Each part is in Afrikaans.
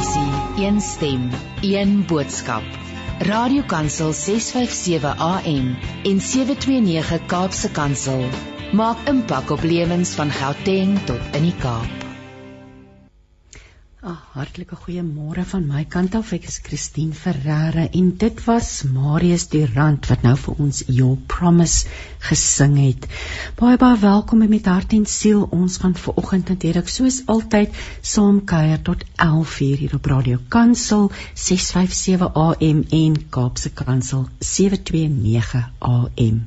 visie, een stem, een boodskap. Radiokansel 657 AM en 729 Kaapse Kansel maak impak op lewens van Gauteng tot in die Kaap. Ah, hartlike goeiemôre van my kant af. Ek is Christine Ferreira en dit was Marius Durant wat nou vir ons Your Promise gesing het. Baie baie welkom met hart en siel. Ons gaan vanoggend natuurlik soos altyd saam kuier tot 11:00 hier op Radio Kansel 657 AM en Kaapse Kansel 729 AM.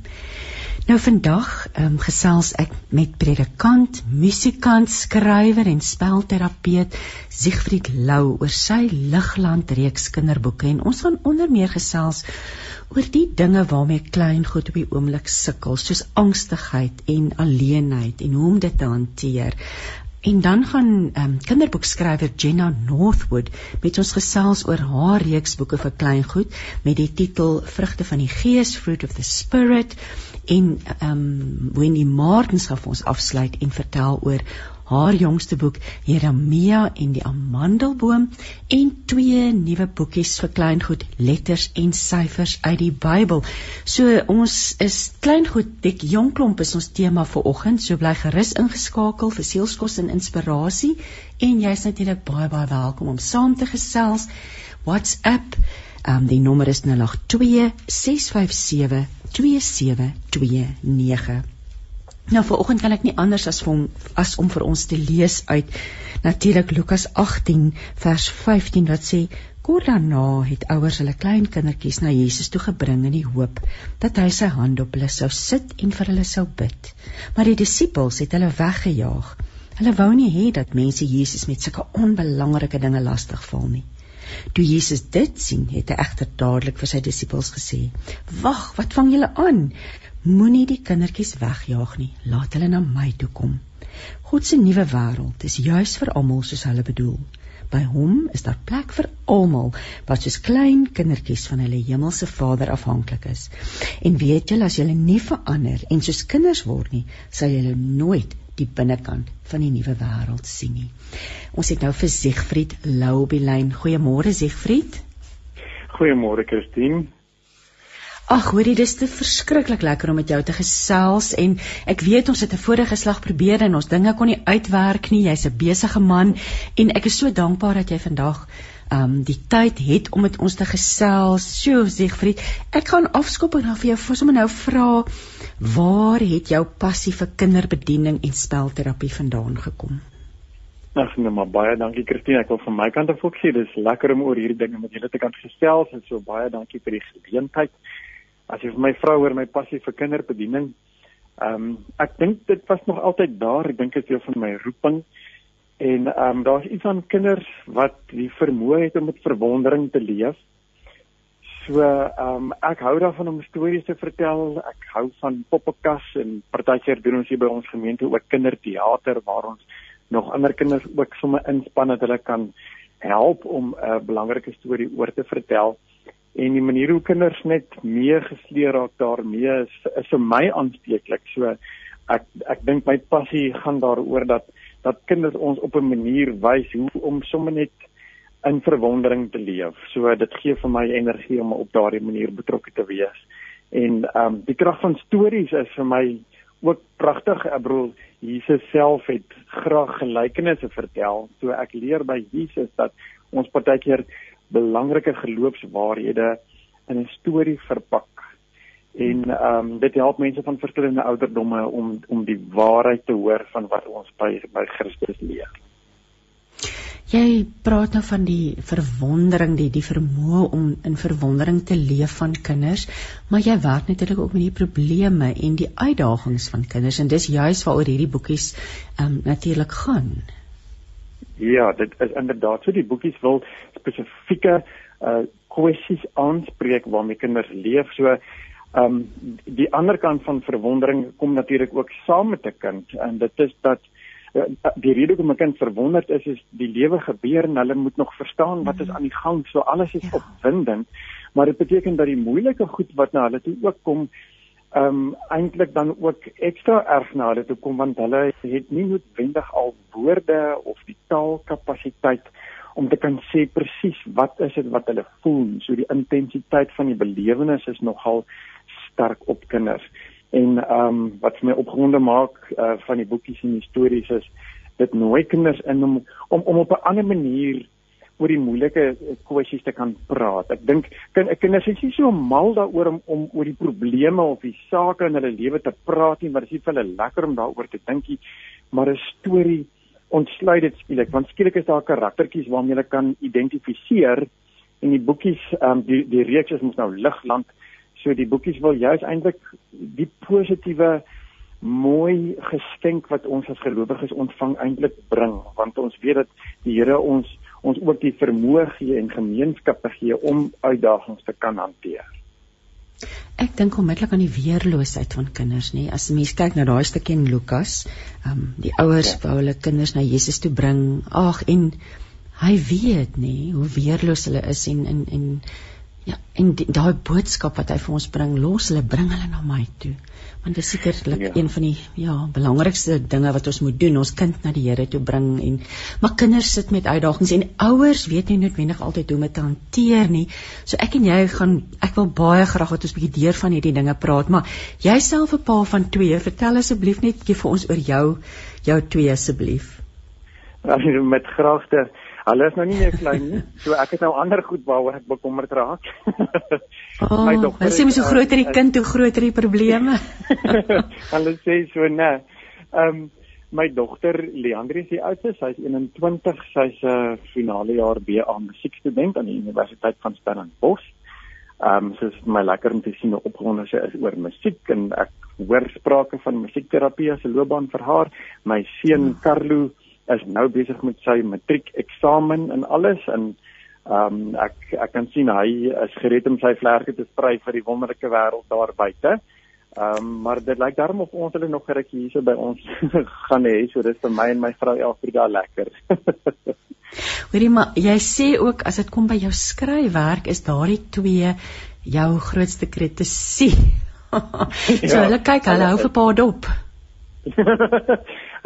Nou vandag um, gesels ek met predikant, musikant, skrywer en spelterapeut Siegfried Lou oor sy Ligland reeks kinderboeke en ons gaan onder meer gesels oor die dinge waarmee klein goed op die oomblik sukkel soos angstigheid en alleenheid en hoe om dit te hanteer. En dan gaan um, kinderboekskrywer Jenna Northwood met ons gesels oor haar reeks boeke vir kleingoed met die titel Vrugte van die Gees, Fruit of the Spirit en ehm um, Wendy Martins gaan vir ons afsluit en vertel oor haar jongste boek Jeremia en die amandelboom en twee nuwe boekies vir kleingoed letters en syfers uit die Bybel. So ons is kleingoed dik jong klomp is ons tema vir oggend. So bly gerus ingeskakel vir sielskos en inspirasie en jy's natuurlik baie baie welkom om saam te gesels. WhatsApp Um die nommer is 082 657 2729. Nou vanoggend kan ek nie anders as hom as om vir ons te lees uit natuurlik Lukas 18 vers 15 wat sê kort daarna het ouers hulle klein kindertjies na Jesus toe gebring in die hoop dat hy sy hand op hulle sou sit en vir hulle sou bid. Maar die disippels het hulle weggejaag. Hulle wou nie hê dat mense Jesus met sulke onbelangrike dinge lastigval nie. Toe Jesus dit sien, het hy egter dadelik vir sy disippels gesê: "Wag, wat vang julle aan? Moenie die kindertjies wegjaag nie. Laat hulle na my toe kom. God se nuwe wêreld is juis vir almal soos hulle bedoel. By hom is daar plek vir almal wat soos klein kindertjies van hulle hemelse Vader afhanklik is. En weet julle as julle nie verander en soos kinders word nie, sal julle nooit die binnekant van die nuwe wêreld sien nie. Ons het nou vir Siegfried Lou op die lyn. Goeiemôre Siegfried. Goeiemôre Christine. Ag, hoorie, dis te verskriklik lekker om met jou te gesels en ek weet ons het 'n vorige slag probeer en ons dinge kon nie uitwerk nie. Jy's 'n besige man en ek is so dankbaar dat jy vandag um die tyd het om met ons te gesels. So Siegfried, ek gaan afskop en dan vir jou vir sommer nou vra waar het jou passie vir kinderbediening en spelterapie vandaan gekom? Ag nee, maar baie dankie Christine. Ek wil van my kant af ook sê dis lekker om oor hierdie dinge met julle te kan gesels en so baie dankie vir die geleentheid. As jy vir my vrou oor my passie vir kinderbediening, ehm um, ek dink dit was nog altyd daar. Ek dink dit is deel van my roeping. En ehm um, daar's iets aan kinders wat die vermoë het om met verwondering te leef. So ehm um, ek hou daarvan om stories te vertel. Ek hou van poppekas en partykeer doen ons hier by ons gemeente ook kinderteater waar ons nog ander kinders ook sommer inspann dat hulle kan help om 'n uh, belangrike storie oor te vertel. En die manier hoe kinders net mee gesleer raak daarmee is is vir my aansteeklik. So ek ek dink my passie gaan daaroor dat dat kinders ons op 'n manier wys hoe om sommer net in verwondering te leef. So dit gee vir my energie om op daardie manier betrokke te wees. En ehm um, die krag van stories is vir my ook pragtig. Ek bedoel Jesus self het graag gelykenisse vertel. So ek leer by Jesus dat ons partykeer belangrike geloofswaarhede in 'n storie verpak en ehm um, dit help mense van verskillende ouderdomme om om die waarheid te hoor van wat ons by by Christus leer. Jy praat nou van die verwondering, die die vermoë om in verwondering te leef van kinders, maar jy werk natuurlik ook met die probleme en die uitdagings van kinders en dis juis waaroor hierdie boekies ehm um, natuurlik gaan. Ja, dit is inderdaad so die boekies wil spesifieke uh kwessies aanspreek waarmee kinders leef. So Ehm um, die ander kant van verwondering kom natuurlik ook saam met 'n kind en dit is dat uh, die rede hoekom 'n kind verwonderd is is die lewe gebeur en hulle moet nog verstaan wat is mhm. aan die gang. So alles is ja. opwindend, maar dit beteken dat die moeilike goed wat na hulle toe ook kom ehm um, eintlik dan ook ekstra erg na hulle toe kom want hulle het nie noodwendig al woorde of die taalkapasiteit om te kan sê presies wat is dit wat hulle voel. So die intensiteit van die belewenis is nogal sterk op kinders. En ehm um, wat my opgewonde maak uh, van die boekies en die stories is dit nooi kinders in om om, om op 'n ander manier oor die moeilike kwessies te kan praat. Ek dink kind, kinders is nie so mal daaroor om om oor die probleme of die sake in hulle lewe te praat nie, maar dit is vir hulle lekker om daaroor te dink. Maar 'n storie ontsluit dit skielik want skielik is daar karaktertjies waarmee jy kan identifiseer en die boekies ehm um, die die reeks is mos nou ligland so die boekies wil juist eintlik die positiewe mooi geskenk wat ons as gelowiges ontvang eintlik bring want ons weet dat die Here ons ons ook die vermoë gee en gemeenskappe gee om uitdagings te kan hanteer. Ek dink onmiddellik aan die weerloosheid van kinders, nê. As mens kyk na daai stukkie in Lukas, ehm um, die ouers ja. wou hulle kinders na Jesus toe bring. Ag en hy weet nê hoe weerloos hulle is en en en en daai boodskap wat hy vir ons bring, los hulle, bring hulle na my toe. Want dit is sekerlik ja. een van die ja belangrikste dinge wat ons moet doen. Ons kind na die Here toe bring en maar kinders sit met uitdagings en ouers weet nie noodwendig altyd hoe om dit te hanteer nie. So ek en jy gaan ek wil baie graag dat ons 'n bietjie deur van hierdie dinge praat maar jy self 'n pa van twee vertel asseblief net vir ons oor jou jou twee asseblief. Met graagte Hulle is nou nie meer klein nie. So ek het nou ander goed waaroor ek bekommerd raak. Oh, my dogter. Hulle sê mos hoe groter die kind, hoe groter die probleme. hulle sê so nee. Ehm um, my dogter Leandri is die oudste, sy's 21, sy's 'n uh, finale jaar BA musiekstudent aan die Universiteit van Stellenbosch. Ehm um, so is my lekker om te sien hoe opgewonde sy is oor musiek en ek hoor sprake van musiekterapie as 'n loopbaan vir haar. My seun hmm. Carlo is nou besig met sy matriek eksamen en alles en ehm um, ek ek kan sien hy is gereed om sy vlerke te sprei vir die wonderlike wêreld daar buite. Ehm um, maar dit lyk daarom of ons hulle nog geruk hierso by ons gaan hê. So dis vir my en my vrou Elfrida lekker. Hoorie maar jy sê ook as dit kom by jou skryfwerk is daardie twee jou grootste kritisie. so ja, hulle kyk, hulle hou vir paar dop.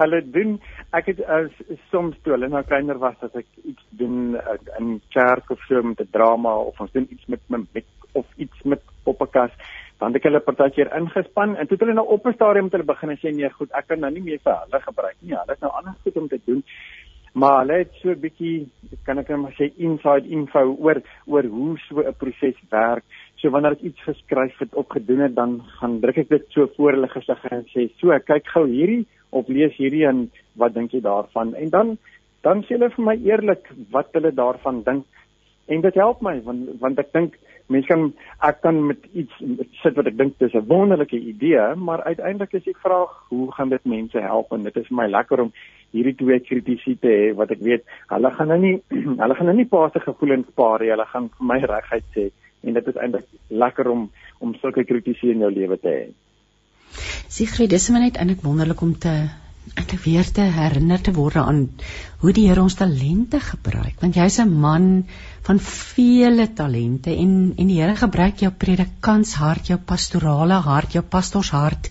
hulle doen ek het as soms toe hulle nou kleiner was as ek iets doen uh, in kerk of so met 'n drama of ons doen iets met met of iets met poppekas dan het ek hulle partykeer ingespan en toe het hulle nou op 'n stadium met hulle begin en sê nee goed ek kan nou nie meer vir hulle gebruik nie. Hulle is nou anders goed om te doen. Maar hulle het so 'n bietjie kan ek net maar sê inside info oor oor hoe so 'n proses werk so wanneer ek iets geskryf het of gedoen het dan gaan druk ek dit so voor hulle gesig en sê so kyk gou hierdie of lees hierdie en wat dink jy daarvan? En dan dan sê hulle vir my eerlik wat hulle daarvan dink. En dit help my want want ek dink mense kan ek kan met iets sit wat ek dink dis 'n wonderlike idee, maar uiteindelik is die vraag hoe gaan dit mense help en dit is vir my lekker om hierdie twee kritisie te hê wat ek weet hulle gaan nou nie hulle gaan nou nie paase gevoelens paar nie, hulle gaan vir my regheid sê en dit is eintlik lekker om om sulke kritisie in jou lewe te hê. Sigrid, dis maar net eintlik wonderlik om te eintlik weer te herinner te word aan hoe die Here ons talente gebruik. Want jy's 'n man van vele talente en en die Here gebruik jou predikantshart, jou pastorale hart, jou pastorshart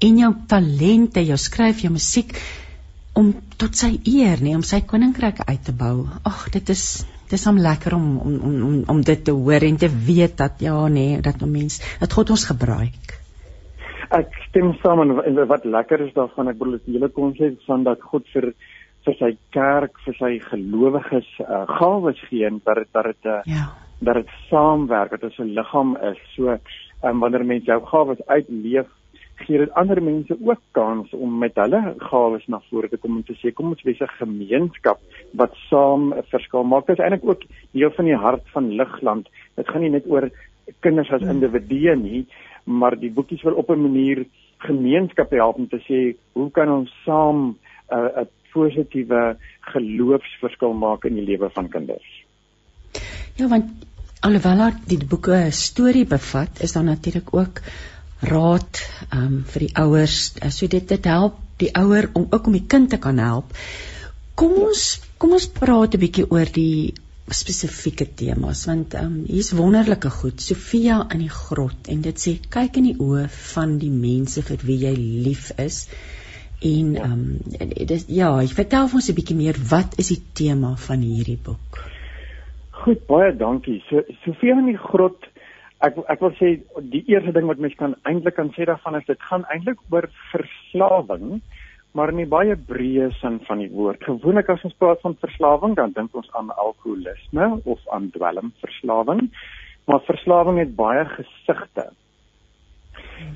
en jou talente, jou skryf, jou musiek om tot sy eer, nee, om sy koninkryk uit te bou. Ag, dit is dis hom lekker om om om om dit te hoor en te weet dat ja, nee, dat 'n mens, dat God ons gebruik. Ek stem saam en wat lekker is daarvan ek bedoel die hele konsep van dat God vir vir sy kerk vir sy gelowiges uh, gawes gee en dat dit dat dit uh, ja. dat dit saamwerk dat dit 'n liggaam is. So um, wanneer mense jou gawes uitleef gee dit ander mense ook kans om met hulle gawes na vore te kom en te sê kom ons wees 'n gemeenskap wat saam 'n verskil maak dit is eintlik ook deel van die hart van Ligland dit gaan nie net oor kinders as hmm. individue nie maar die boekies wil op 'n manier gemeenskappe help om te sê hoe kan ons saam 'n uh, 'n positiewe geloofsverskil maak in die lewe van kinders. Ja, want alhoewel die boeke 'n storie bevat, is daar natuurlik ook raad um, vir die ouers. So dit dit help die ouer om ook om die kind te kan help. Kom ons kom ons praat 'n bietjie oor die spesifieke temas want ehm um, hier's wonderlike goed Sofia in die grot en dit sê kyk in die oë van die mense vir wie jy lief is En ehm um, dis ja, ek vertel ons 'n bietjie meer wat is die tema van hierdie boek? Goed, baie dankie. So Sofia in die grot ek ek wil sê die eerste ding wat mens kan eintlik kan sê daarvan is dit gaan eintlik oor verslawing maar in die baie breë sin van die woord. Gewoonlik as ons praat van verslawing, dan dink ons aan alkoholisme of aan dwelmverslawing. Maar verslawing het baie gesigte.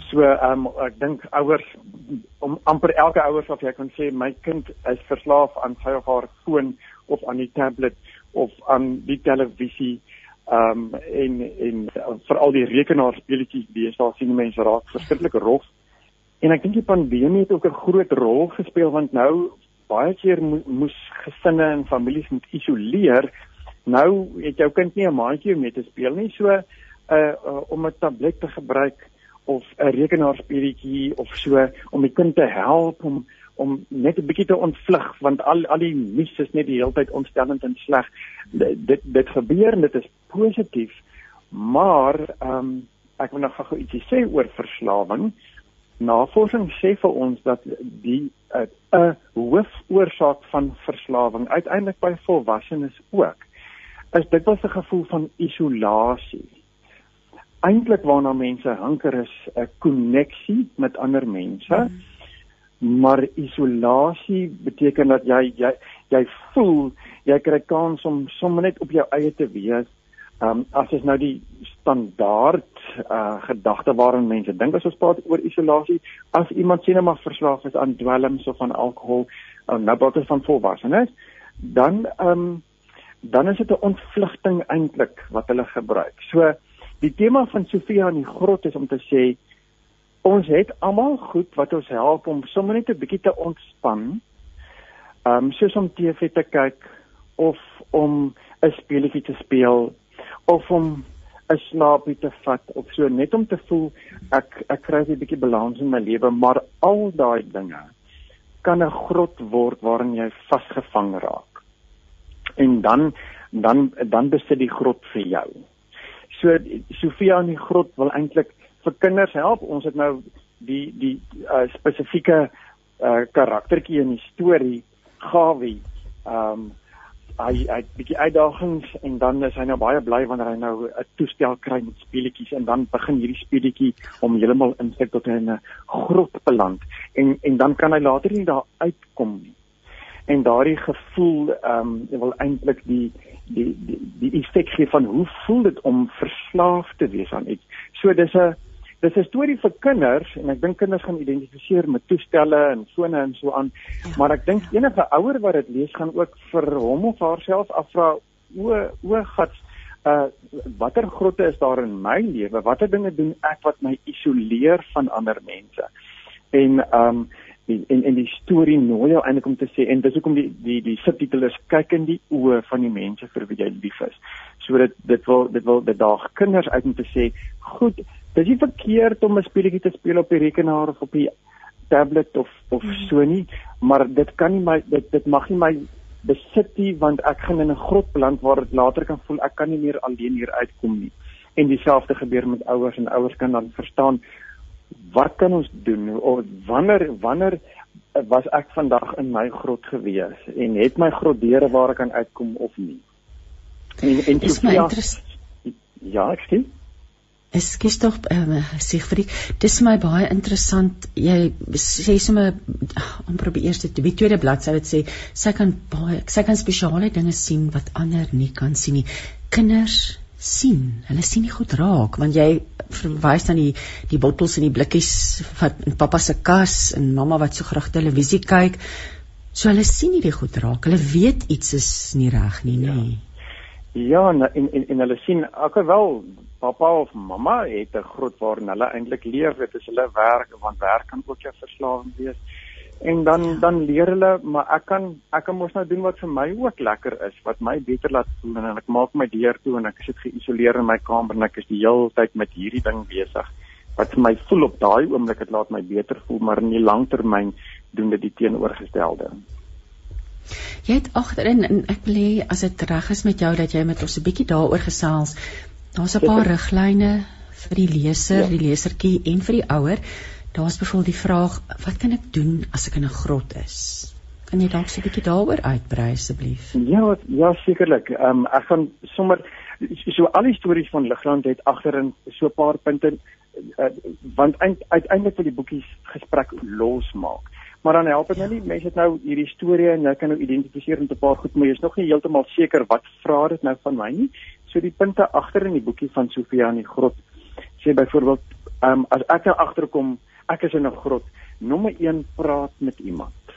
So ehm um, ek dink ouers om amper elke ouers of jy kan sê my kind is verslaaf aan sy of haar foon of aan die tablet of aan die televisie ehm um, en en veral die rekenaarspeletjies lees daar sien mense raak verskriklik rof En ek dink die pandemie het ook 'n groot rol gespeel want nou baie keer mo moes gesinne en families moet isoleer. Nou het jou kind nie 'n maatjie om mee te speel nie, so uh, uh om 'n tablet te gebruik of 'n rekenaarspeletjie of so om die kind te help om om net 'n bietjie te ontvlug want al al die nuus is net die hele tyd ontstellend en sleg. Dit dit gebeur en dit is positief. Maar ehm um, ek wil nog gou ietsie sê oor verslawing. Navorsing sê vir ons dat die 'n uh, hoofoorsaak van verslawing uiteindelik by volwassenes ook is dit was 'n gevoel van isolasie. Eintlik waarna mense hanker is 'n koneksie met ander mense. Mm. Maar isolasie beteken dat jy jy jy voel jy kry kans om sommer net op jou eie te wees Ehm um, as is nou die standaard uh gedagte waarin mense dink as ons praat oor isolasie, as iemand sien maar verslaaf is aan dwelms of aan alkohol, um, nou praat ons van volwassenes, dan ehm um, dan is dit 'n ontvlugting eintlik wat hulle gebruik. So die tema van Sofia in die grot is om te sê ons het almal goed wat ons help om sommer net 'n bietjie te ontspan. Ehm um, soos om TV te kyk of om 'n speletjie te speel of om 'n slaapie te vat of so net om te voel ek ek kry 'n bietjie balans in my lewe maar al daai dinge kan 'n grot word waarin jy vasgevang raak en dan dan dan besit die grot vir jou so Sofia in die grot wil eintlik vir kinders help ons het nou die die uh, spesifieke uh, karaktertjie in die storie Gawie ehm um, hy hy het 'n bietjie uitdagings en dan is hy nou baie bly wanneer hy nou 'n toestel kry met speletjies en dan begin hierdie speletjie om heeltemal insig tot in 'n grot beland en en dan kan hy later nie daar uitkom nie. En daardie gevoel ehm um, wil eintlik die die die die effek gee van hoe voel dit om verslaaf te wees aan iets. So dis 'n dis 'n storie vir kinders en ek dink kinders gaan identifiseer met toestelle en fone en so aan. Ja. Maar ek dink enige ouer wat dit lees gaan ook vir hom of haarself afvra o o gats uh watter grotte is daar in my lewe? Watter dinge doen ek wat my isoleer van ander mense? En um en en, en die storie nooi jou eintlik om te sê en dis hoekom die die die subtitel is kyk in die oë van die mense vir wie jy lief is. So dit dit wil dit wil dit daag kinders uit om te sê, goed, Dis nie verkeerd om 'n speletjie te speel op die rekenaar of op die tablet of of mm. so nie, maar dit kan nie my dit dit mag nie my besit nie want ek gaan in 'n grot beland waar ek later kan voel ek kan nie meer alleen hier uitkom nie. En dieselfde gebeur met ouers en ouers kan dan verstaan wat kan ons doen of wanneer wanneer was ek vandag in my grot gewees en het my grot deure waar ek kan uitkom of nie. En en Sofia Ja, ek sien. Ekskuus tog, uh, Siegfried, dis my baie interessant. Jy sê sommer amper op die eerste, die tweede bladsy wat sê sy kan baie sy kan spesiale dinge sien wat ander nie kan sien nie. Kinders sien, hulle sien nie goed raak want jy verwys dan die die bottels en die blikkies wat in pappa se kas en mamma wat so graag televisie kyk. So hulle sien nie die goed raak. Hulle weet iets is nie reg nie, nê. Ja. Ja, en en en hulle sien alhoewel pappa of mamma het 'n groot waarin hulle eintlik leer, dit is hulle werk, want werk kan ook jou verslawing wees. En dan ja. dan leer hulle, maar ek kan ek kan mos nou doen wat vir my ook lekker is, wat my beter laat voel en ek maak my deur toe en ek sit geïsoleer in my kamer en ek is die hele tyd met hierdie ding besig. Wat vir my voel op daai oomblik dit laat my beter voel, maar in die langtermyn doen dit die teenoorgestelde. Jy het agterin en ek wil hê as dit reg is met jou dat jy met ons 'n bietjie daaroor gesels. Daar's 'n paar riglyne vir die leser, ja. die lesertjie en vir die ouer. Daar's byvoorbeeld die vraag, wat kan ek doen as ek in 'n grot is? Kan jy dalk so 'n bietjie daaroor uitbrei asseblief? Ja, ja sekerlik. Ehm um, ek gaan sommer so al die stories van Ligland het agterin so 'n paar punte uh, want uiteindelik wil die boekies gesprek losmaak. Maar dan help dit nou nie mense het nou hierdie storie en jy kan nou identifiseer met 'n paar goed, maar jy's nog nie heeltemal seker wat vra dit nou van my nie. So die punte agter in die boekie van Sofia in die grot sê byvoorbeeld, ehm um, as ek nou agterkom ek is in 'n grot. Nommer 1 praat met iemand.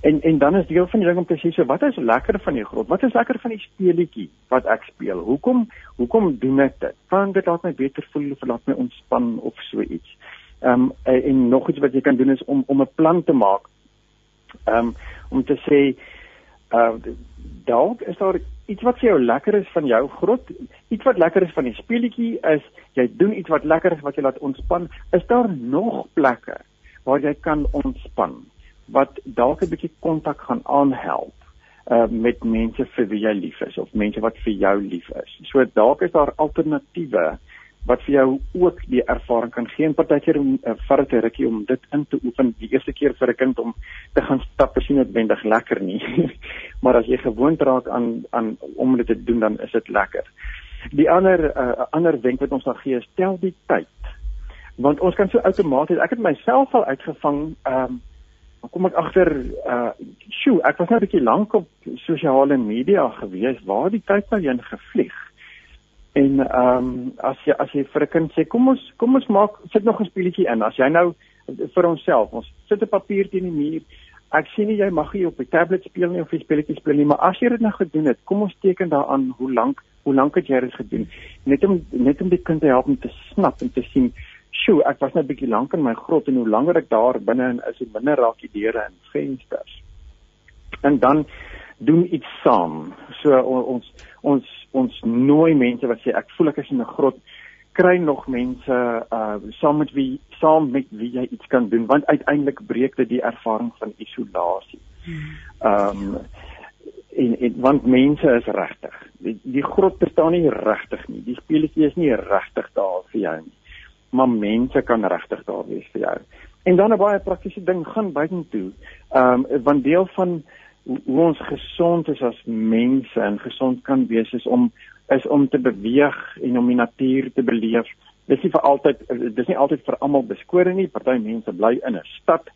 En en dan is deel van die ding om te sê so wat is lekker van die grot? Wat is lekker van die speletjie wat ek speel? Hoekom hoekom doen ek dit? Want dit laat my beter voel of laat my ontspan of so iets. Ehm um, en, nog iets wat jy kan doen is om om 'n plan te maak. Ehm um, om te sê uh dalk is daar iets wat vir jou lekker is van jou grot, iets wat lekker is van die speletjie is jy doen iets wat lekker is wat jou laat ontspan. Is daar nog plekke waar jy kan ontspan wat dalk 'n bietjie kontak gaan aanhelp uh met mense vir wie jy lief is of mense wat vir jou lief is. So dalk is daar alternatiewe wat vir jou ook die ervaring kan gee en partykeer uh, vat 'n rukkie om dit in te oefen. Die eerste keer vir 'n kind om te gaan stap is nie noodwendig lekker nie. maar as jy gewoond raak aan aan om dit te doen dan is dit lekker. Die ander uh, ander wenk wat ons dan gee is tel die tyd. Want ons kan so outomaties ek het myself al uitgevang ehm um, kom ek agter uh sjoe ek was nou 'n bietjie lank op sosiale media gewees waar die tyd nou heen gevlieg En ehm um, as jy as jy vir 'n kind sê kom ons kom ons maak sit nog 'n speletjie in. As jy nou vir onsself, ons sit 'n papier teen die muur. Ek sien nie jy mag nie op die tablet speel nie of jy speletjies speel nie, maar as jy dit nou gedoen het, kom ons teken daaraan hoe lank hoe lank het jy dit gedoen? Net om net om die kind te help om te snap en te sien, "Sjoe, ek was net 'n bietjie lank in my grot en hoe langer ek daar binne in is, hoe minder raak die deure en vensters." En dan doen iets saam. So ons ons ons nooi mense wat sê ek voel ek is in 'n grot kry nog mense uh saam met wie saam met wie jy iets kan doen want uiteindelik breek dit die ervaring van isolasie. Ehm um, en, en want mense is regtig. Die, die grot bestaan nie regtig nie. Die speletjie is nie regtig daar vir jou nie. Maar mense kan regtig daar wees vir jou. En dan 'n baie praktiese ding gaan buitentoe. Ehm um, want deel van hoe ons gesond is as mense en gesond kan wees is om is om te beweeg en om die natuur te beleef. Dis nie vir altyd dis nie altyd vir almal beskore nie. Party mense bly in 'n stad,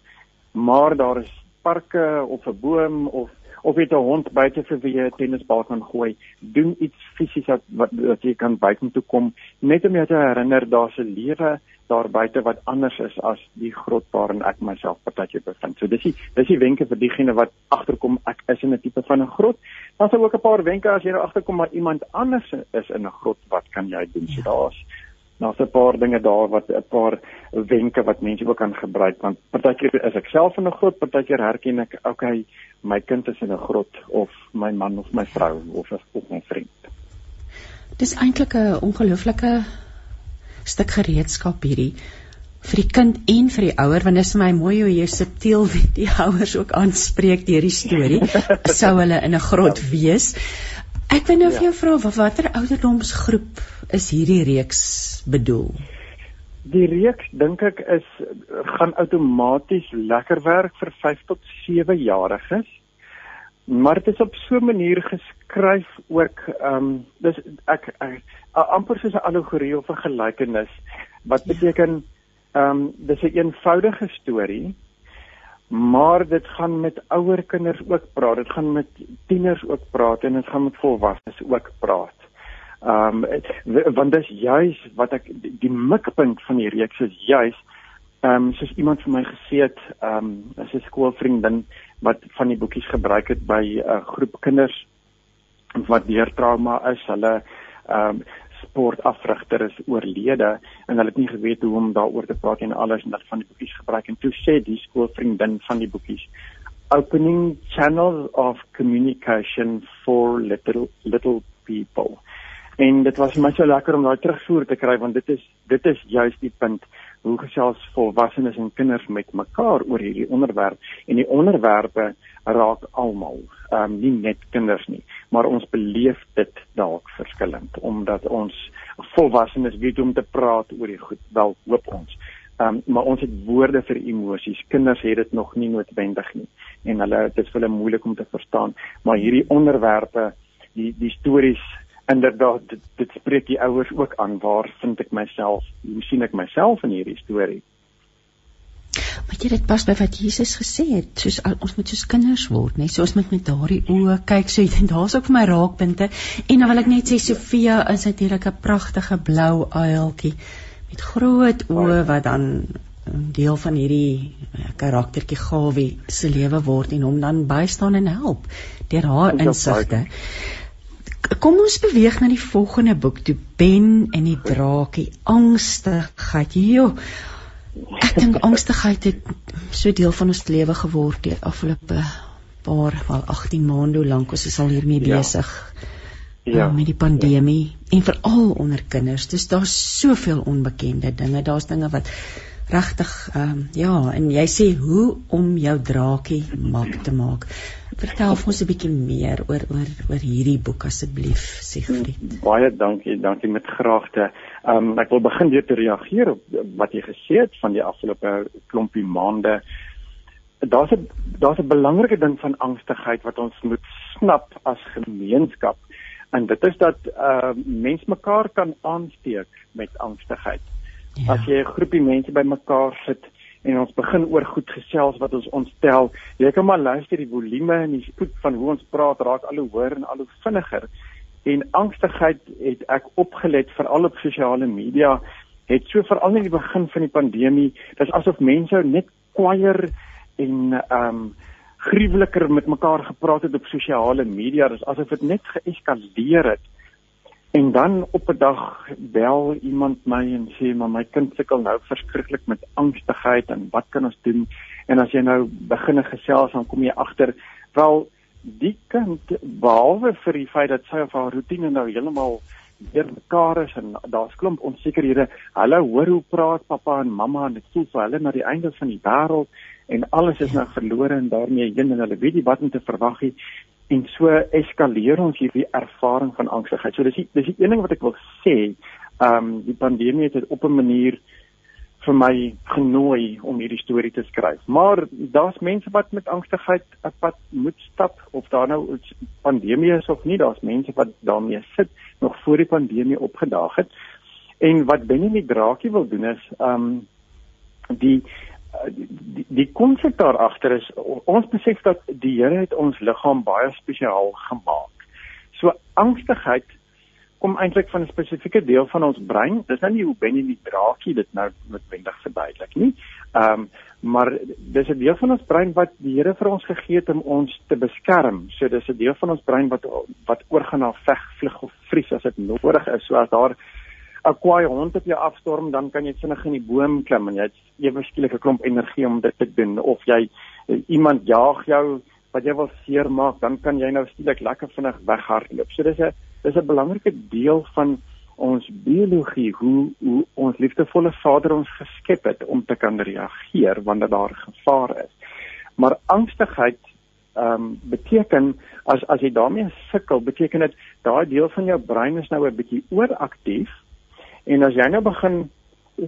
maar daar is parke of 'n boom of of jy 'n hond buite vir wie jy 'n tennisbal kan gooi, doen iets fisies wat wat, wat jy kan buite toe kom, net om jou te herinner daar's 'n lewe daar buite wat anders is as die grot waarin ek myself partytjie bevind. So dis die dis die wenke vir diegene wat agterkom ek is in 'n tipe van 'n grot. Dan sal ook 'n paar wenke as jy nou agterkom maar iemand anders is in 'n grot, wat kan jy doen? So daar's daar's 'n paar dinge daar wat 'n paar wenke wat mense ook kan gebruik want partykeer is ek self in 'n grot, partykeer herken ek okay, my kind is in 'n grot of my man of my vrou of of my vriend. Dis eintlik 'n ongelooflike stuk gereedskap hierdie vir die kind en vir die ouer want dit is vir my mooi hoe jy subtiel die ouers ook aanspreek deur die storie sou hulle in 'n grot wees. Ek wil nou vir jou vra watter ouderdomsgroep is hierdie reeks bedoel? Die reeks dink ek is gaan outomaties lekker werk vir 5 tot 7 jariges. Maar dit is op so 'n manier geskryf ook ehm um, dis ek, ek amper soos 'n allegorie of 'n gelykenis wat beteken ehm um, dis 'n eenvoudige storie maar dit gaan met ouer kinders ook praat. Dit gaan met tieners ook praat en dit gaan met volwassenes ook praat. Ehm um, want dit is juis wat ek die mikpunt van die reeks is juis ehm um, soos iemand vir my gesê het, ehm um, as 'n skoolvriendin wat van die boekies gebruik het by 'n uh, groep kinders wat deur trauma is. Hulle ehm um, sportafrigter is oorlede en hulle het nie geweet hoe om daaroor te praat en alles en dat van die boekies gebruik. En toe sê die skoolvriendin van die boekies opening channels of communication for little little people. En dit was my so lekker om daai terugvoer te kry want dit is dit is juist die punt hoe gesels volwassenes en kinders met mekaar oor hierdie onderwerp. En die onderwerpe raak almal, ehm um, nie net kinders nie, maar ons beleef dit dalk verskillend omdat ons volwassenes weet hoe om te praat oor die goed, wel hoop ons. Um, maar ons het woorde vir emosies. Kinders het dit nog nie noodwendig nie en hulle dit is vir hulle moeilik om te verstaan. Maar hierdie onderwerpe, die die stories inderdaad dit, dit spreek die ouers ook aan. Waar vind ek myself? Hoe sien ek myself in hierdie storie? Maar jy dit pas by wat Jesus gesê het, soos ons moet soos kinders word, net soos met met daardie oë kyk, so en daar's ook vir my raakpunte. En dan wil ek net sê Sofia is natuurlik 'n pragtige blou uiltjie met groot oë wat dan 'n deel van hierdie eh, karaktertjie Gawie se lewe word en hom dan bystaan en help deur haar insigte. Kom ons beweeg na die volgende boek, toe Ben en die draakie, angstigheid. Jo, Ek dink angstigheid het so deel van ons lewe geword die afgelope paar, wel 18 maande lank ons is al hiermee ja. besig. Ja. Um, met die pandemie ja. en veral onder kinders. Dis daar's soveel onbekende dinge. Daar's dinge wat regtig ehm um, ja, en jy sê hoe om jou draakie mak te maak. Vertel vir ons 'n bietjie meer oor oor oor hierdie boek asseblief, Siegfried. Baie dankie, dankie met graagte. Ehm um, ek wil begin deur te reageer op wat jy gesê het van die afgelope klompie maande. Daar's 'n daar's 'n belangrike ding van angstigheid wat ons moet snap as gemeenskap. En dit is dat ehm uh, mens mekaar kan aansteek met angstigheid. Ja. As jy 'n groepie mense bymekaar sit en ons begin oor goed gesels wat ons ontstel. Jy kan maar luister die volume en die spoed van hoe ons praat raak al hoe hoër en al hoe vinniger. En angstigheid het ek opgelet veral op sosiale media het so veral in die begin van die pandemie, dis asof mense net kwaier en ehm um, gruweliker met mekaar gepraat het op sosiale media, dis asof dit net geeskaleer het. En dan op 'n dag bel iemand my en sê maar my kind sukkel nou verskriklik met angstigheid en wat kan ons doen? En as jy nou begine gesels dan kom jy agter wel die kind behalwe vir die feit dat sy of haar rotine nou heeltemal weer mekaar is en daar's klomp onsekerhede. Hulle hoor hoe praat pappa en mamma en dit voel vir hulle na die einde van die wêreld en alles is nou verlore en daarmee heen en hulle weet nie wat om te verwag nie en so eskaleer ons hierdie ervaring van angstigheid. So dis die, dis die een ding wat ek wil sê, ehm um, die pandemie het op 'n manier vir my genooi om hierdie storie te skryf. Maar daar's mense wat met angstigheid 'n pad moet stap of daar nou pandemie is of nie, daar's mense wat daarmee sit nog voor die pandemie opgedaag het. En wat Benjamin Draakie wil doen is um, die die die konsep daar agter is ons besef dat die Here het ons liggaam baie spesiaal gemaak. So angstigheid kom eintlik van 'n spesifieke deel van ons brein. Dis nou nie hoe ben jy die draakie dit nou noodwendig verduidelik nie. Ehm um, maar dis 'n deel van ons brein wat die Here vir ons gegee het om ons te beskerm. So dis 'n deel van ons brein wat wat oorgaan na veg, vlug of vries as dit nodig is. So as daar 'n kwaai hond op jou afstorm, dan kan jy vinnig in die boom klim en jy het ewe skielik 'n klomp energie om dit te doen of jy eh, iemand jaag jou wat jy wil seermaak, dan kan jy nou skielik lekker vinnig weghardloop. So dis 'n dis 'n belangrike deel van ons biologie hoe hoe ons liefdevolle Vader ons geskep het om te kan reageer wanneer daar gevaar is. Maar angstigheid ehm um, beteken as as jy daarmee sukkel, beteken dit daai deel van jou brein is nou 'n bietjie ooraktief En as jy nou begin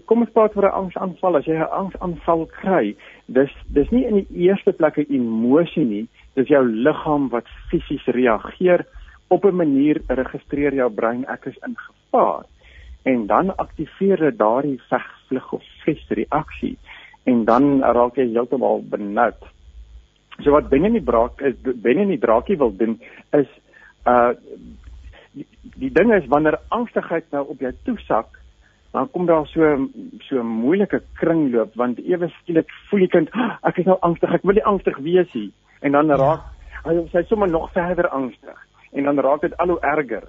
kom ons praat oor 'n angsaanval, as jy 'n angsaanval kry, dis dis nie in die eerste plek 'n emosie nie, dis jou liggaam wat fisies reageer op 'n manier registreer jou brein ek is in gevaar. En dan aktiveer dit daardie veg, vlug of vries reaksie en dan raak jy heeltemal benoud. So wat binne in die braak is binne in die draakie wil doen is uh die, die ding is wanneer angstigheid nou op jou toesak, dan kom daar so so 'n moeilike kringloop want ewe skielik voel jy kind, ah, ek is nou angstig, ek wil nie angstig wees nie en dan raak hy sy sommer nog verder angstig en dan raak dit al hoe erger.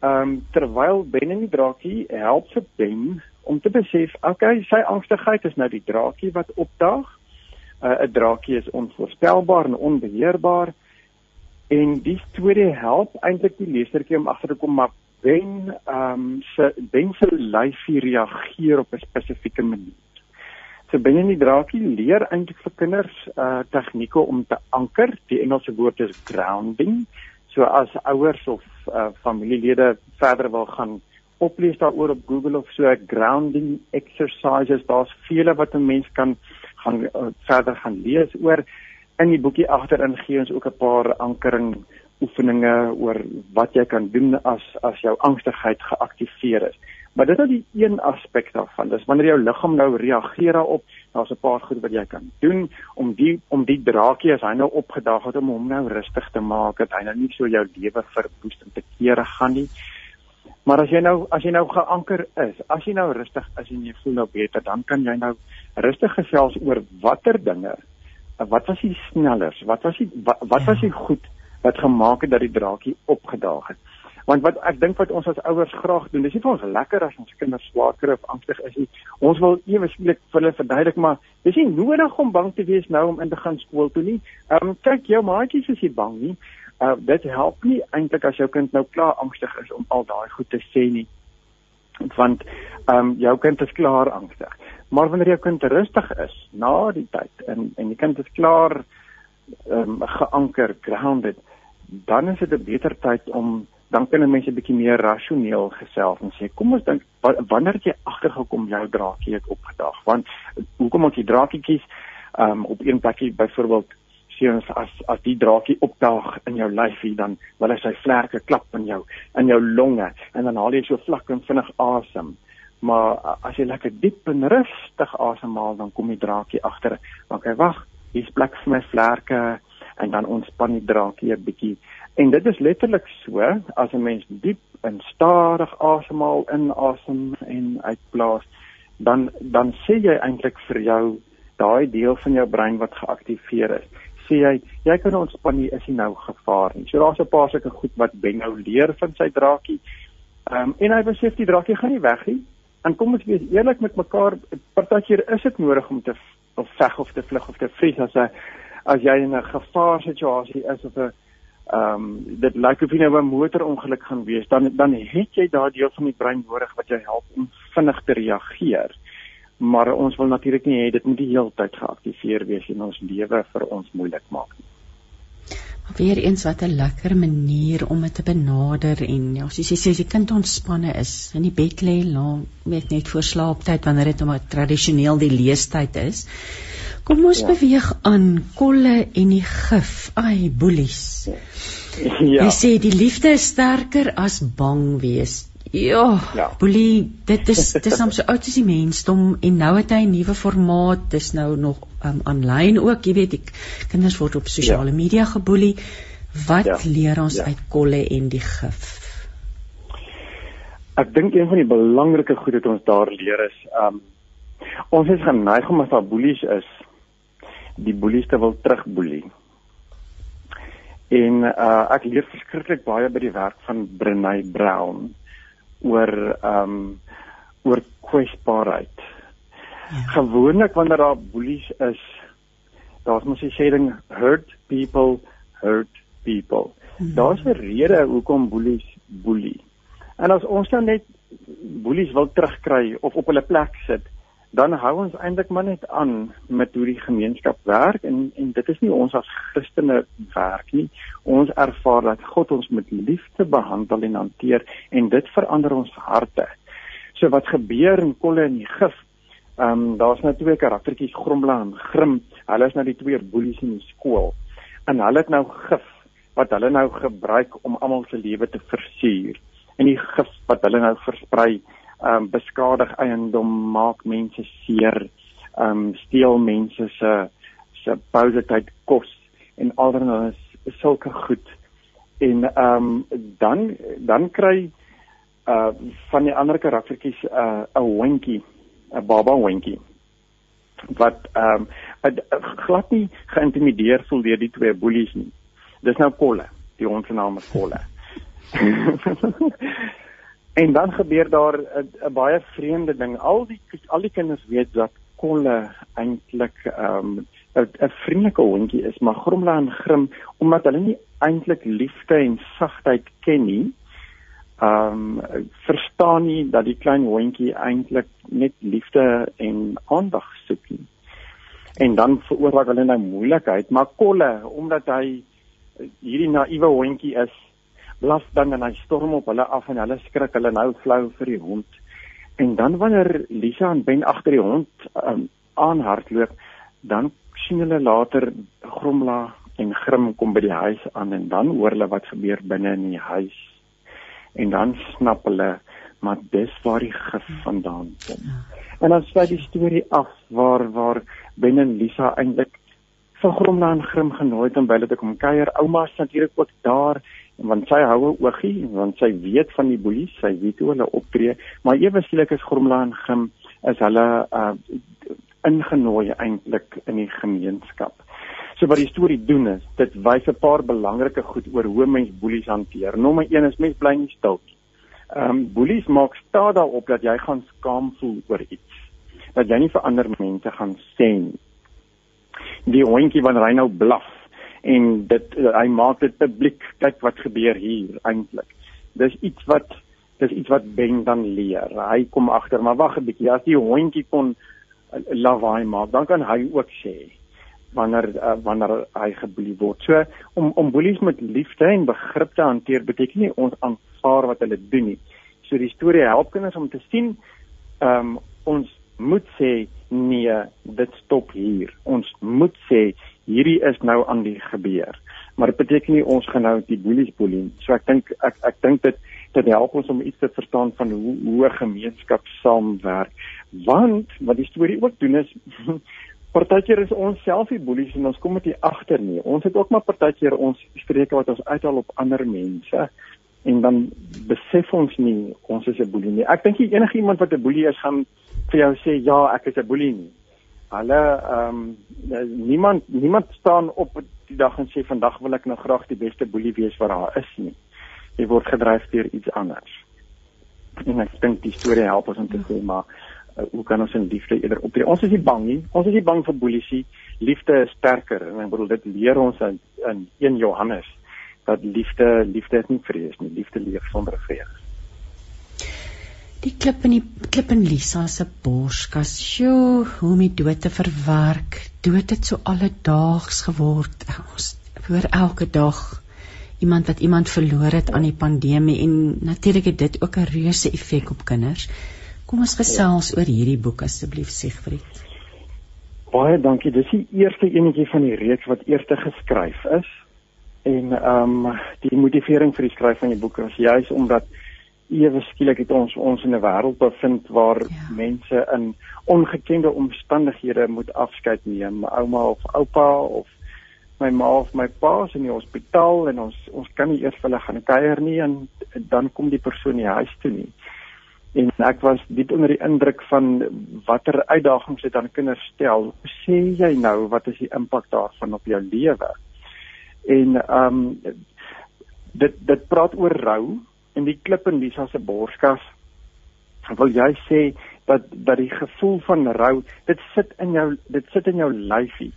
Ehm um, terwyl Ben en die draakie help vir Ben om te besef, okay, sy angstigheid is nou die draakie wat opdaag. Uh, 'n uh, Draakie is onvoorspelbaar en onbeheerbaar. En die storie help eintlik die lesertjie om agter te kom maar wen ehm um, se Ben se lyfie reageer op 'n spesifieke manier. So binne die draakie leer eintlik vir kinders uh tegnieke om te anker. Die Engelse woord is grounding. So as ouers of uh familielede verder wil gaan oplees daaroor op Google of so grounding exercises. Daar's vele wat 'n mens kan gaan uh, verder gaan lees oor. In die boekie agterin gee ons ook 'n paar ankering oefeninge oor wat jy kan doen as as jou angstigheid geaktiveer is. Maar dit is die een aspek daarvan. Dis wanneer jou liggaam nou reageer daarop, daar's 'n paar goed wat jy kan doen om die om die draakie as hy nou opgedaag het om hom nou rustig te maak, dat hy nou nie so jou lewe verwoest en te kere gaan nie. Maar as jy nou as jy nou geanker is, as jy nou rustig is en jy voel nou beter, dan kan jy nou rustig gesels oor watter dinge, wat was die snellers, wat was die wat, wat was die goed wat gemaak het dat die draakie opgedaag het. Want wat ek dink wat ons as ouers graag doen, dis nie vir ons lekker as ons kinders swaar kry of angstig is nie. Ons wil ewe skielik vir hulle verduidelik maar dis nie nodig om bang te wees nou om in te gaan skool toe nie. Ehm um, kyk jou maatjies is nie bang nie uh, dit help nie eintlik as jou kind nou klaar angstig is om al daai goed te sê nie want ehm um, jou kind is klaar angstig maar wanneer jou kind rustig is na die tyd en en die kind is klaar ehm um, geanker grounded dan is dit 'n beter tyd om dan kan mense 'n bietjie meer rasioneel gesels en sê kom ons dink wanneer jy agtergekom jou draakie het opgedag want hoekom ons die draakie kies ehm um, op een plekkie byvoorbeeld seuns as as die draakie opdaag in jou lyfie dan wil hy sy vlerke klap in jou in jou longe en dan haal jy so vlak en vinnig asem. Maar as jy lekker diep en rustig asemhaal dan kom die draakie agter. Dan kyk wag, hier's plek vir my vlerke en dan ontspan die draakie 'n bietjie. En dit is letterlik so as 'n mens diep en stadig asemhaal in asem en uitblaas dan dan sê jy eintlik vir jou daai deel van jou brein wat geaktiveer is sê hy jy kan ontspan nie is nie nou gevaar nie. So daar's 'n paar sulke goed wat Ben nou leer van sy draakie. Ehm um, en hy besef die draakie gaan nie weg nie. En kom ons wees eerlik met mekaar, partykeer is dit nodig om te of veg of te vlug of te vries as 'n as jy in 'n gevaarsituasie is of 'n ehm um, dit lyk of jy nou 'n motorongeluk gaan wees, dan dan het jy daardie deel van die brein nodig wat jou help om vinnig te reageer maar ons wil natuurlik nie hê dit moet die hele tyd geaktiveer wees en ons lewe vir ons moeilik maak nie. Weer eens wat 'n lekker manier om dit te benader en ja, soos jy sê as die kind ontspanne is, in die bed lê, nou net net voor slaaptyd wanneer dit nou tradisioneel die leestyd is. Kom ons ja. beweeg aan kolle en die gif. Ai, boelies. Ja. Jy sê die liefde is sterker as bang wees. Ja, ja. Boelie, dit is dit is soms so oud as die mensdom en nou het hy 'n nuwe formaat, dis nou nog um aanlyn ook, jy weet, die kinders word op sosiale ja. media geboelie. Wat ja. leer ons ja. uit kolle en die gif? Ek dink een van die belangrike goed wat ons daar leer is, um ons is geneig om as daar boelies is, die boelies te wil terugboelie. En uh ek leer verskriklik baie by die werk van Brené Brown oor ehm um, oor kwesbaarheid. Ja. Gewoonlik wanneer daar boelies is, daar's mos die sê ding hurt people hurt people. Hmm. Daar's 'n rede hoekom boelies boelie. En as ons nou net boelies wil terugkry of op hulle plek sit, dan hou ons eintlik maar net aan met hoe die gemeenskap werk en en dit is nie ons as Christene werk nie. Ons ervaar dat God ons met liefde behandel en hanteer en dit verander ons harte. So wat gebeur in kolle en die gif? Ehm um, daar's nou twee karaktertjies Grommela en Grim. Hulle is nou die twee boelies in die skool. En hulle het nou gif wat hulle nou gebruik om almal se lewe te versuur. En die gif wat hulle nou versprei um, beskadig eiendom, maak mense seer, ehm um, steel mense se se pousiteit kos en alreeds is sulke goed. En ehm um, dan dan kry uh van die ander karaktertjies 'n uh, 'n wenkie, 'n baba wenkie wat ehm um, glad nie geïntimideer voel deur die twee boelies nie. Dis nou Kolle, die ons naam is Kolle. En dan gebeur daar 'n baie vreemde ding. Al die al die kinders weet dat Kolle eintlik ehm, 'n um, 'n vriendelike hondjie is, maar Gromla en Grim omdat hulle nie eintlik liefde en sagtheid ken nie. Ehm um, verstaan nie dat die klein hondjie eintlik net liefde en aandag soek nie. En dan veroorsaak hulle nou moeilikheid, maar Kolle omdat hy hierdie naïewe hondjie is, blaf dan en hy storm op hulle af en hulle skrik hulle nou flou vir die hond. En dan wanneer Lisa en Ben agter die hond um, aanhardloop, dan sien hulle later Gromla en Grim kom by die huis aan en dan hoor hulle wat gebeur binne in die huis. En dan snap hulle maar dis waar die gif vandaan kom. En dan sluit die storie af waar waar Ben en Lisa eintlik van Gromla en Grim genooi het om by hulle te kom kuier. Ouma is natuurlik ook daar want sy hou 'n oogie want sy weet van die boelies, sy weet hoe hulle optree, maar ewe skielik is Gromla en Grim is hulle uh ingenooi eintlik in die gemeenskap. So wat die storie doen is, dit wys 'n paar belangrike goed oor hoe mens boelies hanteer. Nommer 1 is mens bly nie stil nie. Ehm um, boelies maak staat daarop dat jy gaan skaam voel oor iets. Dat jy nie vir ander mense gaan sê nie. Die hondjie wanneer hy nou blaf en dit hy maak dit publiek kyk wat gebeur hier eintlik. Dis iets wat dis iets wat Ben dan leer. Hy kom agter, maar wag 'n bietjie, as die hondjie kon lawaai maak, dan kan hy ook sê wanneer uh, wanneer hy geboelie word. So om om boelies met liefde en begrip te hanteer beteken nie ons aanvaar wat hulle doen nie. So die storie help kinders om te sien ehm um, ons moet sê nee, dit stop hier. Ons moet sê hierdie is nou aan die gebeur. Maar dit beteken nie ons gaan nou die boelies boelie. So ek dink ek ek dink dit dit help ons om iets te verstaan van hoe hoe 'n gemeenskap saamwerk. Want wat die storie ook doen is Partykeer is ons self die boelies en ons kom dit agter nie. Ons het ook maar partykeer ons streke wat ons uithaal op ander mense en dan besef ons nie ons is 'n boelie nie. Ek dink enige iemand wat 'n boelie is gaan vir jou sê ja, ek is 'n boelie nie. Hulle ehm um, niemand niemand staan op die dag en sê vandag wil ek nou graag die beste boelie wees wat daar is nie. Jy word gedryf deur iets anders. En ek dink die storie help ons om te sê maar uh, hoe kan ons in liefde eerder optree? Ons is nie bang nie. Ons is nie bang vir boelisie. Liefde is sterker en ek bedoel dit leer ons in in 1 Johannes dat liefde liefde is nie vrees nie. Liefde leef sonder vrees. Die klip in die klip in Lisa se borskas. Sjoe, hoe die dood te verwerk. Dood het so alledaags geword. Ons hoor elke dag iemand wat iemand verloor het aan die pandemie en natuurlik het dit ook 'n reuse effek op kinders. Kom ons gesels oor hierdie boek asseblief Siegfried. Baie dankie. Dis die eerste enetjie van die reeks wat eers geskryf is. En ehm um, die motivering vir die skryf van die boek was juis omdat ewe skielik het ons ons in 'n wêreld bevind waar ja. mense in ongekende omstandighede moet afskeid neem, ouma of oupa of my ma of my pa is in die hospitaal en ons ons kan nie eers vir hulle gaan kuier nie en dan kom die persoon nie huis toe nie en ek was diep onder die indruk van watter uitdagings dit aan kinders stel. Hoe sê jy nou wat is die impak daarvan op jou lewe? En ehm um, dit dit praat oor rou en die klip in Lisa se borskas. Wil jy sê dat dat die gevoel van rou, dit sit in jou dit sit in jou lyfie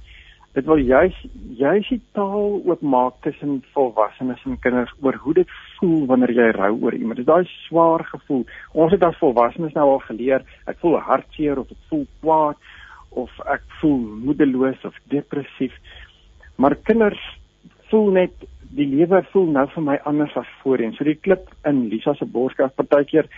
dit wil juis juis die taal oopmaak tussen volwassenes en kinders oor hoe dit voel wanneer jy rou oor iemand. Dit is daai swaar gevoel. Ons het as volwassenes nou al geleer, ek voel hartseer of ek voel kwaad of ek voel moedeloos of depressief. Maar kinders voel net die lewe voel nou vir my anders as voorheen. So die klip in Lisa se borskas partykeer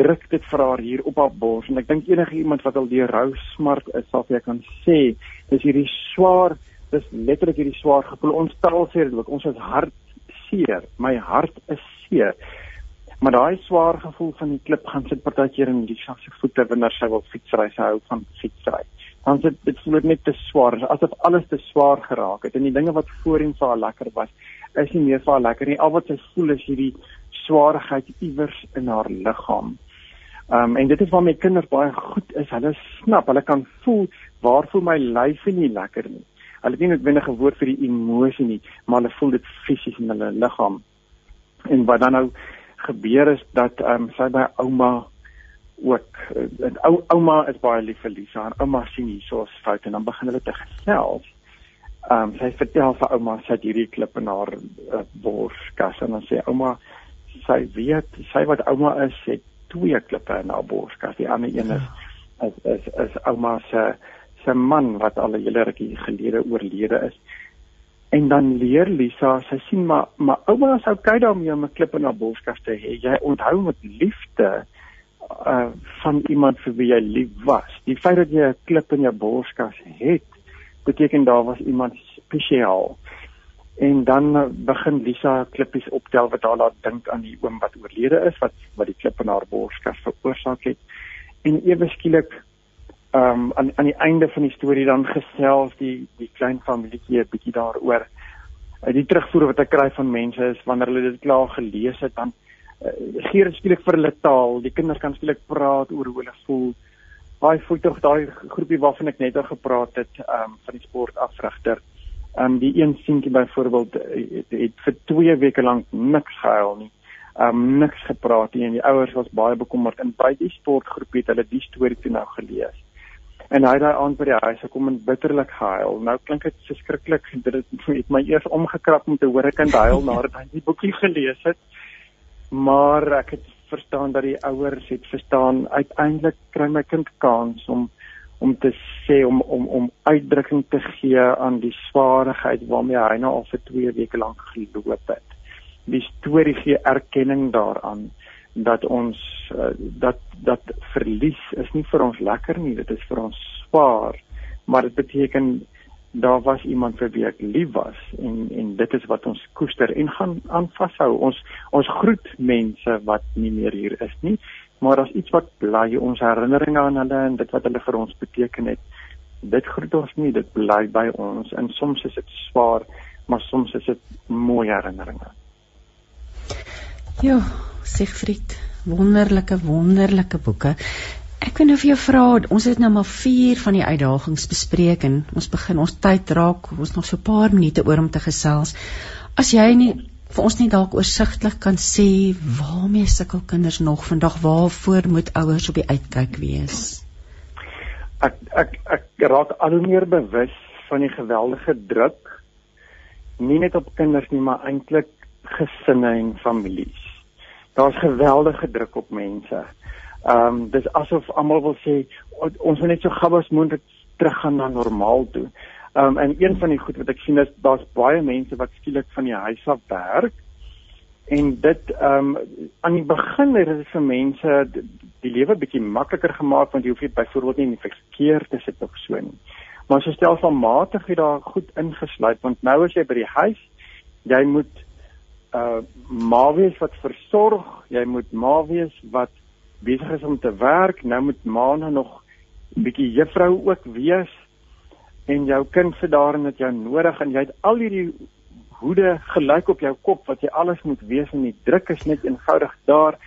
druk dit vir haar hier op haar bors en ek dink enige iemand wat al deur rou smart is, sal vir kan sê, dis hierdie swaar, dis letterlik hierdie swaar gevoel. Ons taal sê dit ook, ons is hartseer. My hart is seer. Maar daai swaar gevoel van die klip gaan sit partykeer in Lisa se voete wanneer sy wil fietsry, sy hou van fietsry dan sit dit voel net te swaar asof alles te swaar geraak het en die dinge wat voorheen vir haar lekker was is nie meer vir haar lekker nie. Al wat sy voel is hierdie swaarheid iewers in haar liggaam. Um, en dit is waar my kinders baie goed is. Hulle snap, hulle kan voel waar voel my lyf nie lekker nie. Hulle het nie noodwendig 'n woord vir die emosie nie, maar hulle voel dit fisies in hulle liggaam. En wat dan nou gebeur is dat um, sy by ouma ook en ou ouma is baie lief vir Lisa en ouma sien hiersoos fout en dan begin hulle te gesels Ehm um, sy vertel vir ouma sy het hierdie klip in haar uh, borskas en dan sê ouma sy weet sy wat ouma is het twee klippe in haar borskas. Die ander een is is is, is ouma se se man wat al 'n hele rukkie gelede oorlede is. En dan leer Lisa, sy sien maar maar ouma is okay daarmee om 'n klip in haar borskas te hê. Jy onthou met liefde uh van iemand vir wie jy lief was. Die feit dat jy 'n klip in jou borskas het, beteken daar was iemand spesiaal. En dan uh, begin Lisa klippies optel wat haar laat dink aan die oom wat oorlede is wat wat die klip in haar borskas veroorsaak het. En ewe skielik ehm um, aan aan die einde van die storie dan gesels die die klein familietjie 'n bietjie daaroor. Uh, die terugvoer wat ek kry van mense is wanneer hulle dit klaar gelees het dan uh, gee dit skielik vir hulle taal. Die kinders kan skielik praat oor hoe hulle voel. Daai voel tog daai groepie waarvan ek net al gepraat het ehm um, van die sportafrigter. Ehm um, die een seentjie byvoorbeeld het, het vir 2 weke lank niks gehuil nie um niks gepraat nie en die ouers was baie bekommerd en by die sportgroep het hulle die storie toe nou gelees en hy daai aand by die huis gekom en bitterlik gehuil. Nou klink dit verskriklik. Dit het my eers omgekrap om te hoor ek kan huil nadat hy die boekie gelees het. Maar ek het verstaan dat die ouers het verstaan uiteindelik kry my kind kans om om te sê om om om uitdrukking te gee aan die swaarheid waarmee hy nou al vir 2 weke lank geloop het. Die storie gee erkenning daaraan dat ons uh, dat dat verlies is nie vir ons lekker nie, dit is vir ons swaar, maar dit beteken daar was iemand vir wie ek lief was en en dit is wat ons koester en gaan aan vashou. Ons ons groet mense wat nie meer hier is nie, maar daar's iets wat bly, ons herinneringe aan hulle en dit wat hulle vir ons beteken het. Dit groet ons nie, dit bly by ons en soms is dit swaar, maar soms is dit mooi herinneringe. Ja, Siegfried, wonderlike wonderlike boeke. Ek wil nou vir jou vra, ons het nou maar 4 van die uitdagings bespreek en ons begin ons tyd raak, ons nog so 'n paar minute oor om te gesels. As jy nie vir ons net dalk oorsigtelik kan sê waarmee sukkel kinders nog vandag, waarvoor moet ouers op die uitkyk wees? Ek ek ek raak al hoe meer bewus van die geweldige druk nie net op kinders nie, maar eintlik gesinne en families daar's geweldige druk op mense. Ehm um, dis asof almal wil sê ons moet net so gou as moontlik teruggaan na normaal toe. Ehm um, en een van die goed wat ek sien is daar's baie mense wat skielik van die huis af werk en dit ehm um, aan die begin het dit vir mense die, lewe bietjie makliker gemaak want jy hoef nie byvoorbeeld nie in die verkeer te sit of so nie. Maar so stelselmatig het daar goed ingesluit want nou as jy by die huis jy moet uh ma wees wat versorg, jy moet ma wees wat besig is om te werk, nou moet ma nou nog 'n bietjie juffrou ook wees en jou kind sit daar en dit jou nodig en jy het al hierdie hoede gelyk op jou kop wat jy alles moet wees en die druk is net eenvoudig daar.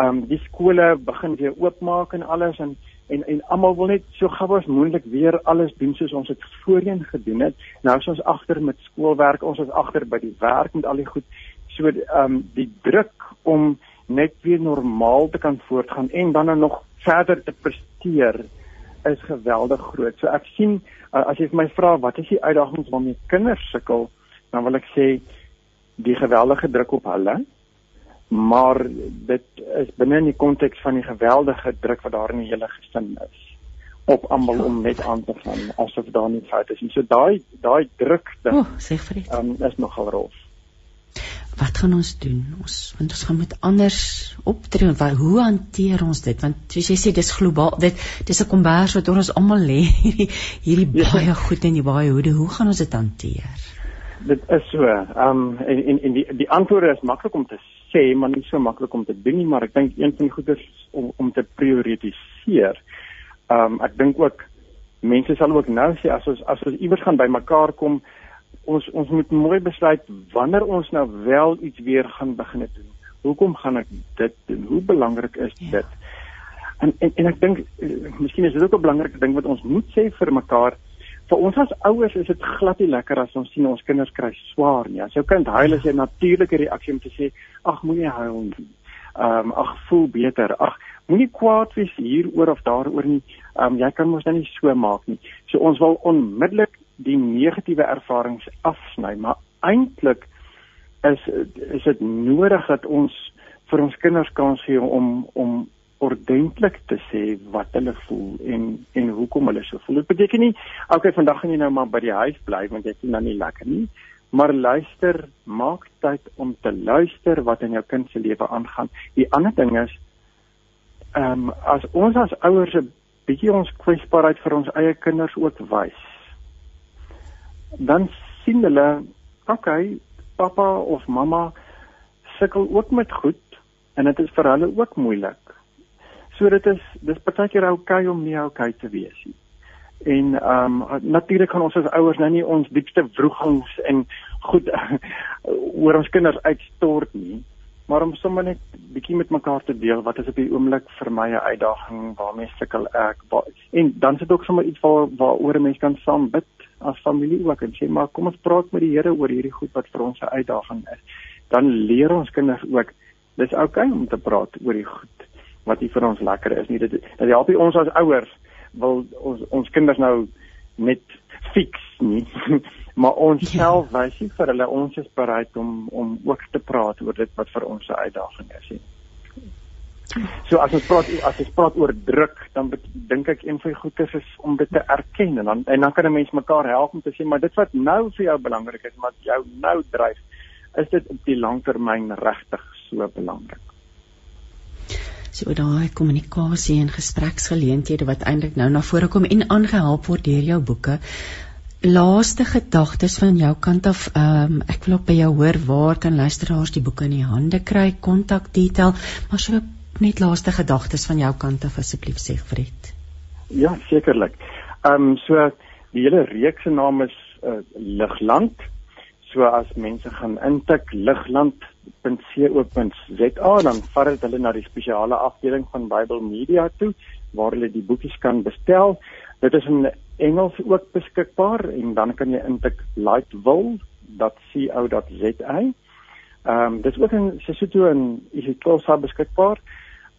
Um die skole begin weer oopmaak en alles en en en almal wil net so gou as moontlik weer alles doen soos ons dit voorheen gedoen het. Nou is ons agter met skoolwerk, ons is agter by die werk met al die goed. So ehm um, die druk om net weer normaal te kan voortgaan en dan nog verder te presteer is geweldig groot. So ek sien uh, as jy my vra wat is die uitdagings waarmee kinders sukkel, dan wil ek sê die geweldige druk op hulle. Maar dit is binne in die konteks van die geweldige druk wat daar in die hele gesin is op almal om net aan te gaan asof daar nie fout is nie. So daai daai druk dan oh, sê vir um, is nogal rof wat gaan ons doen? Ons want ons gaan met anders optree. Wat hoe hanteer ons dit? Want soos jy sê dis globaal. Dit dis 'n kombers wat ons almal lê hierdie hierdie ja. baie goed en die baie hoede. Hoe gaan ons dit hanteer? Dit is so. Ehm um, en en en die die antwoord is maklik om te sê, maar nie so maklik om te doen nie, maar ek dink een van die goeders om om te prioritiseer. Ehm um, ek dink ook mense sal ook nou sê as ons as ons iewers gaan bymekaar kom ons ons moet mooi besluit wanneer ons nou wel iets weer gaan begin doen. Hoekom gaan ek dit doen? Hoe belangrik is ja. dit? En en en ek dink eh, miskien is dit ook 'n belangrike ding wat ons moet sê vir mekaar. Vir ons as ouers is dit glad nie lekker as ons sien ons kinders kry swaar nie. As jou kind huil is 'n natuurlike reaksie om te sê, "Ag, moenie huil nie." Ehm um, ag, voel beter. Ag, moenie kwaad wees hieroor of daaroor nie. Ehm um, jy kan mos nou nie so maak nie. So ons wil onmiddellik die negatiewe ervarings afsny, maar eintlik is is dit nodig dat ons vir ons kinders kans gee om om ordentlik te sê wat hulle voel en en hoekom hulle so voel. Dit beteken nie okay, vandag gaan jy nou maar by die huis bly want jy voel nou nie lekker nie, maar luister, maak tyd om te luister wat in jou kind se lewe aangaan. Die ander ding is ehm um, as ons as ouers 'n bietjie ons kwesbaarheid vir ons eie kinders ook wys. Dan sien hulle, okay, pappa of mamma sukkel ook met goed en dit is vir hulle ook moeilik. So dit is dis partykeer oukei om nie oukei te wees nie. En ehm um, natuurlik kan ons as ouers nou nie ons diepste wrogings en goed oor ons kinders uitstort nie, maar om sommer net bietjie met mekaar te deel wat is op die oomblik vir my 'n uitdaging waarmee sukkel ek en dan sit ook sommer iets waar waaroor 'n mens kan saam bid as familie ook en sê maar kom ons praat met die Here oor hierdie goed wat vir ons 'n uitdaging is. Dan leer ons kinders ook dis oukei okay om te praat oor die goed wat nie vir ons lekker is nie. Dit dit help ons as ouers wil ons ons kinders nou net fix nie. maar ons ja. self wys nie vir hulle ons is bereid om om ook te praat oor dit wat vir ons 'n uitdaging is nie. So as ons praat as ons praat oor druk, dan dink ek een van die goedes is om dit te erken en dan en dan kan 'n mens mekaar help om te sê maar dit wat nou vir jou belangrik is, wat jou nou dryf, is dit op die langtermyn regtig so belangrik. So daai kommunikasie en gespreksgeleenthede wat eintlik nou na vore kom en aangehelp word deur jou boeke laaste gedagtes van jou kant af. Ehm um, ek wil ook by jou hoor waar kan luisteraars die boeke in die hande kry, kontak detail, maar so net laaste gedagtes van jou kant af asseblief sê Fred. Ja, sekerlik. Ehm um, so die hele reeks se naam is uh, Ligland. So as mense gaan intik ligland.co.za dan vat dit hulle na die spesiale afdeling van Bible Media toe waar hulle die boekies kan bestel. Dit is in Engels ook beskikbaar en dan kan jy intik lightwill.co.za. Ehm um, dis ook in Sesotho en isiXhosa beskikbaar.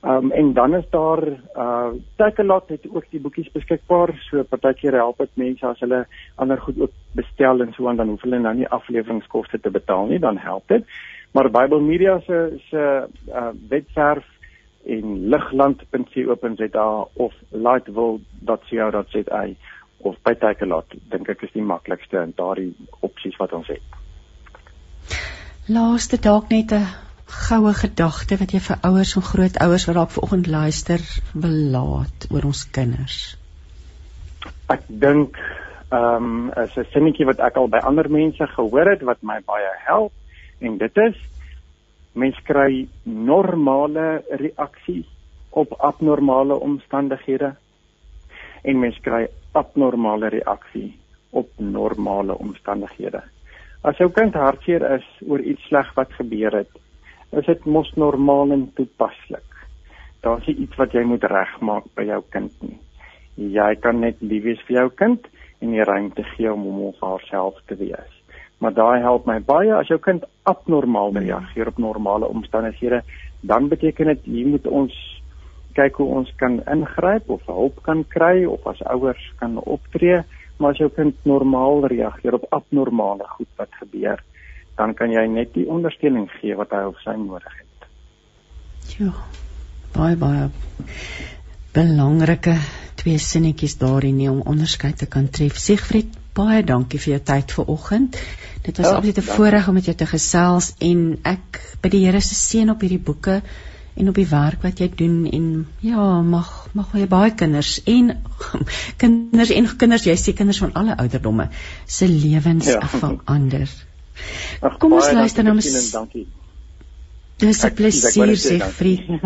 Ehm um, en dan is daar uh Takealot het ook die boekies beskikbaar. So partykeer help dit mense as hulle ander goed ook bestel en so aan dan hoef hulle nou nie afleweringskoste te betaal nie, dan help dit. Maar Bible Media se se uh webwerf en ligland.co.za of lightwill.co.za of by Takealot dink ek is die maklikste en daardie opsies wat ons het. Laaste dalk net 'n goue gedagte wat jy vir ouers en grootouers wat dalk vanoggend luister wil laat oor ons kinders. Ek dink ehm um, is 'n sinnetjie wat ek al by ander mense gehoor het wat my baie help en dit is mens kry normale reaksies op abnormale omstandighede en mens kry abnormale reaksie op normale omstandighede. As jou kind hartseer is oor iets sleg wat gebeur het, is dit mos normaal en toepaslik. Daar's iets wat jy moet regmaak by jou kind nie. Jy kan net lief wees vir jou kind en die ruimte gee om hom of haarself te wees maar daai help my baie as jou kind abnormaal reageer op normale omstandighede dan beteken dit hier moet ons kyk hoe ons kan ingryp of hulp kan kry of as ouers kan optree maar as jou kind normaal reageer op abnormale goed wat gebeur dan kan jy net die ondersteuning gee wat hy of sy nodig het ja baie baie belangrike twee sinnetjies daarin om onderskeid te kan tref Siegfried baie dankie vir jou tyd vanoggend. Dit was ja, absoluut 'n voorreg om met jou te gesels en ek by die Here se seën op hierdie boeke en op die werk wat jy doen en ja, mag mag jy baie kinders en kinders en kinders, jy sê kinders van alle ouderdomme se lewens ja. verander. Kom ons luister nou mens. Dankie. Dis 'n plesier sê Frie.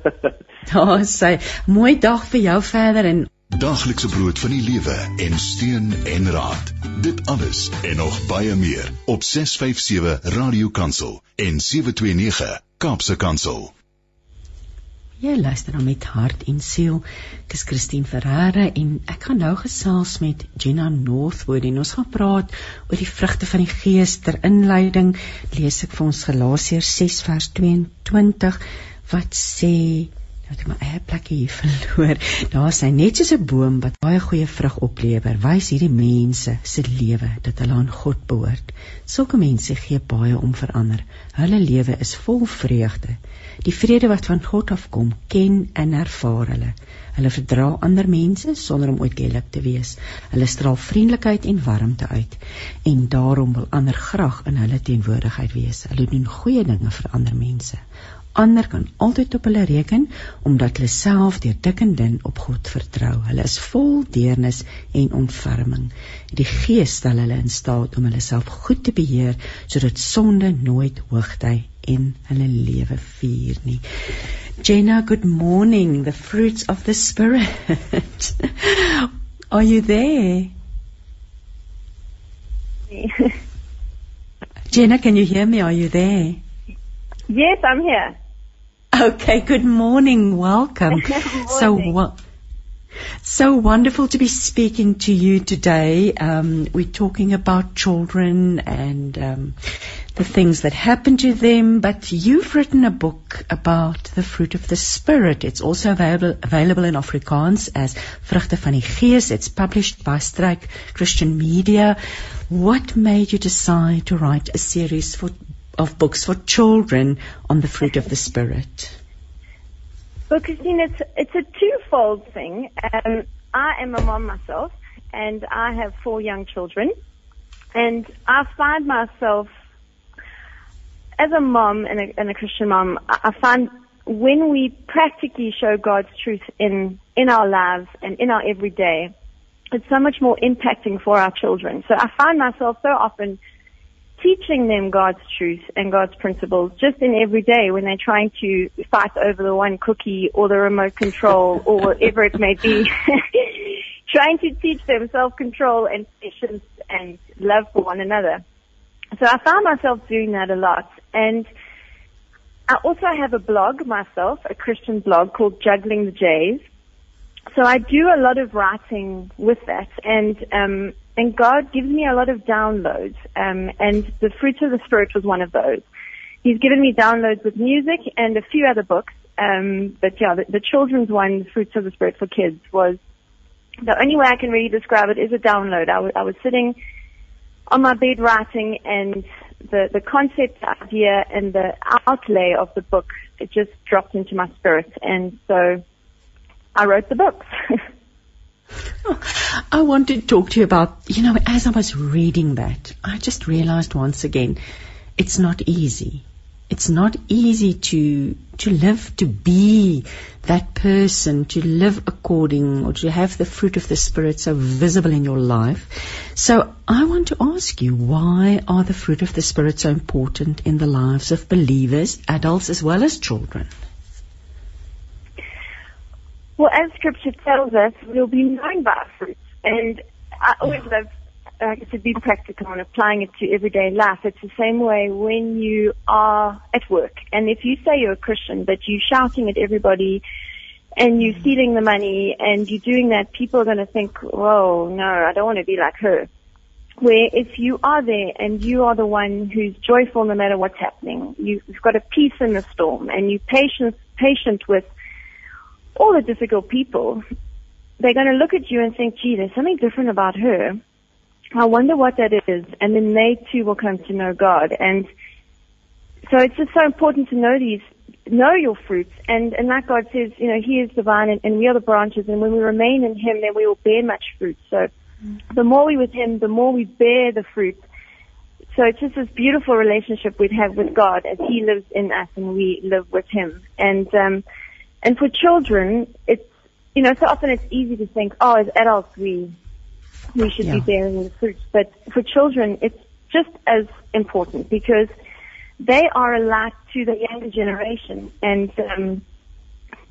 Daar sê mooi dag vir jou verder en Daaglikse brood van die lewe en steun en raad. Dit alles en nog baie meer op 657 Radio Kansel en 729 Kaapse Kansel. Jy luister nou met hart en siel. Ek is Christine Ferreira en ek gaan nou gesels met Jenna Northwood en ons gaan praat oor die vrugte van die Gees ter inleiding. Lees ek vir ons Galasiërs 6 vers 22 wat sê Nou het my eie plekkie hier verloor. Daar is hy net soos 'n boom wat baie goeie vrug oplewer. Wys hierdie mense se lewe dat hulle aan God behoort. Sulke mense gee baie om verander. Hulle lewe is vol vreugde. Die vrede wat van God afkom, ken en ervaar hulle. Hulle verdra ander mense sonder om ooit lelik te wees. Hulle straal vriendelikheid en warmte uit en daarom wil ander graag in hulle teenwoordigheid wees. Hulle doen goeie dinge vir ander mense ander kan altyd op hulle reken omdat hulle self deur dik en dun op God vertrou. Hulle is vol deernis en ontferming. Die Gees stel hulle in staat om hulle self goed te beheer sodat sonde nooit hoogty in hulle lewe vier nie. Jenna, good morning. The fruits of the spirit. Are you there? Jenna, can you hear me? Are you there? Yes, I'm here. Okay, good morning. Welcome. good morning. So what? So wonderful to be speaking to you today. Um, we're talking about children and um, the things that happen to them, but you've written a book about the fruit of the Spirit. It's also available, available in Afrikaans as Vruchte van die Gees. It's published by Strike Christian Media. What made you decide to write a series for of books for children on the fruit of the Spirit? Well, Christine, it's it's a twofold thing. Um, I am a mom myself, and I have four young children, and I find myself as a mom and a, and a Christian mom. I find when we practically show God's truth in in our lives and in our everyday, it's so much more impacting for our children. So I find myself so often teaching them God's truth and God's principles just in every day when they're trying to fight over the one cookie or the remote control or whatever it may be. trying to teach them self-control and patience and love for one another. So I found myself doing that a lot. And I also have a blog myself, a Christian blog called Juggling the Jays. So I do a lot of writing with that and um and God gives me a lot of downloads, um, and the fruit of the spirit was one of those. He's given me downloads with music and a few other books, um, but yeah, the, the children's one, fruits of the spirit for kids, was the only way I can really describe it is a download. I, w- I was sitting on my bed writing, and the the concept idea and the outlay of the book it just dropped into my spirit, and so I wrote the books. I want to talk to you about, you know, as I was reading that, I just realized once again, it's not easy. It's not easy to to live to be that person, to live according or to have the fruit of the spirit so visible in your life. So I want to ask you, why are the fruit of the spirit so important in the lives of believers, adults as well as children? Well, as scripture tells us, we'll be known by our fruits. And I always love, like I said, being practical and applying it to everyday life. It's the same way when you are at work. And if you say you're a Christian, but you're shouting at everybody and you're stealing the money and you're doing that, people are going to think, whoa, no, I don't want to be like her. Where if you are there and you are the one who's joyful no matter what's happening, you've got a peace in the storm and you're patient, patient with all the difficult people, they're going to look at you and think, gee, there's something different about her. I wonder what that is. And then they too will come to know God. And so it's just so important to know these, know your fruits. And, and like God says, you know, He is the vine and, and we are the branches. And when we remain in Him, then we will bear much fruit. So the more we with Him, the more we bear the fruit. So it's just this beautiful relationship we'd have with God as He lives in us and we live with Him. And, um, and for children, it's, you know, so often it's easy to think, oh, as adults we, we should Yeah. be bearing the fruits. But for children, it's just as important because they are a light to the younger generation. And, um,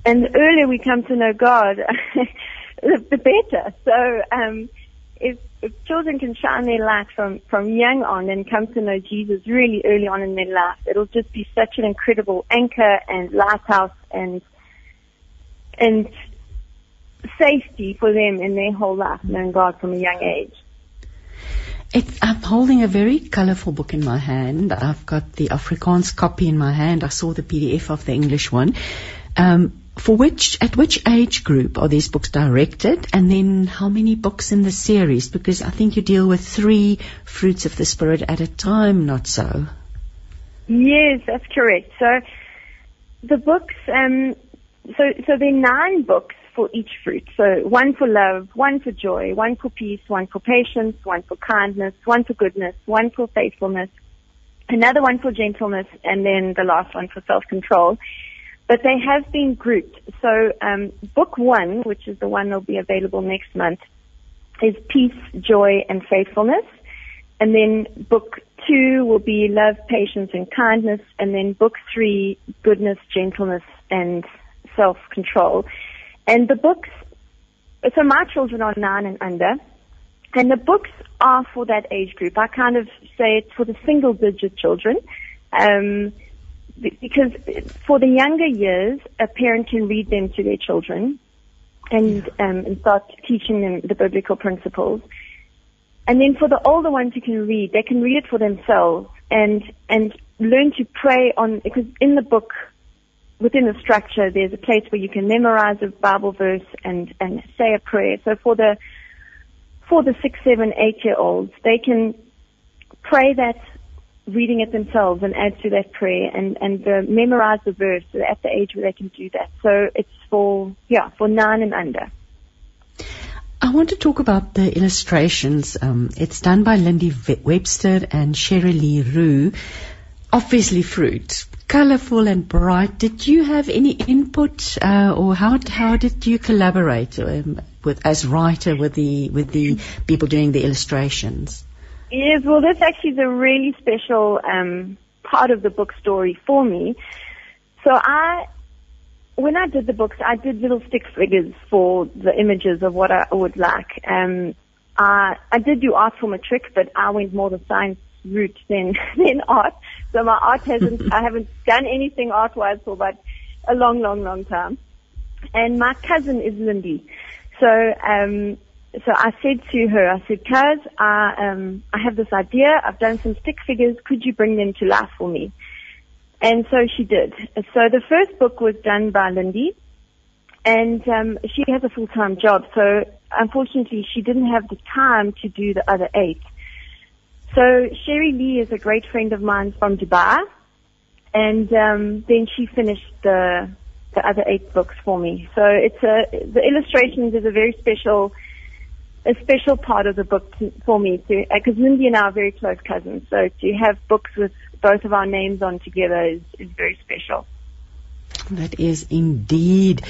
and the earlier we come to know God, the, the better. So, um, if, if children can shine their light from, from young on and come to know Jesus really early on in their life, it'll just be such an incredible anchor and lighthouse and and safety for them in their whole life, knowing God from a young age. It, I'm holding a very colorful book in my hand. I've got the Afrikaans copy in my hand. I saw the PDF of the English one. Um, for which at which age group are these books directed and then how many books in the series because i think you deal with 3 fruits of the spirit at a time not so yes that's correct so the books um so so there are nine books for each fruit so one for love one for joy one for peace one for patience one for kindness one for goodness one for faithfulness another one for gentleness and then the last one for self control but they have been grouped. So um, book one, which is the one that'll be available next month, is peace, joy, and faithfulness. And then book two will be love, patience, and kindness. And then book three, goodness, gentleness, and self-control. And the books, so my children are nine and under. And the books are for that age group. I kind of say it's for the single digit children. Um, because for the younger years, a parent can read them to their children and, um, and start teaching them the biblical principles. And then for the older ones who can read, they can read it for themselves and, and learn to pray on, because in the book, within the structure, there's a place where you can memorize a Bible verse and, and say a prayer. So for the, for the six, seven, eight year olds, they can pray that reading it themselves and add to that prayer and, and uh, memorize the verse at the age where they can do that. So it's for, yeah, for nine and under. I want to talk about the illustrations. Um, it's done by Lindy Webster and Sherry Lee Rue. Obviously fruit, colorful and bright. Did you have any input, uh, or how how did you collaborate um, with as writer with the with the people doing the illustrations? Yes, well, this actually a really special um, part of the book story for me. So I, when I did the books, I did little stick figures for the images of what I would like. Um, I, I did do art for trick, but I went more the science route than than art. So my art hasn't, I haven't done anything art-wise for about a long, long, long time. And my cousin is Lindy. So um, so I said to her, I said, Kaz, I, um, I have this idea. I've done some stick figures. Could you bring them to life for me? And so she did. So the first book was done by Lindy, and um, she has a full-time job. So unfortunately, she didn't have the time to do the other eight. So Sherry Lee is a great friend of mine from Dubai, and um, then she finished the the other eight books for me. So it's a the illustrations is a very special a special part of the book to, for me to because Lindy and I are very close cousins. So to have books with both of our names on together is, is very special. That is indeed.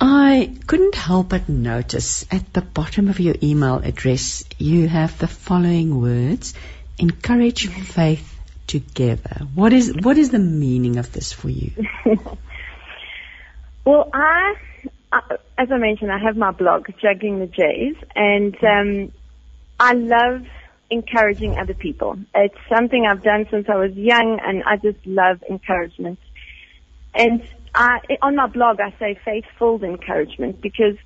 I couldn't help but notice at the bottom of your email address you have the following words: encourage faith together. What is what is the meaning of this for you? well, I as I mentioned, I have my blog, Juggling the Jays, and um, I love encouraging other people. It's something I've done since I was young, and I just love encouragement. And I, on my blog, I say faith-filled encouragement because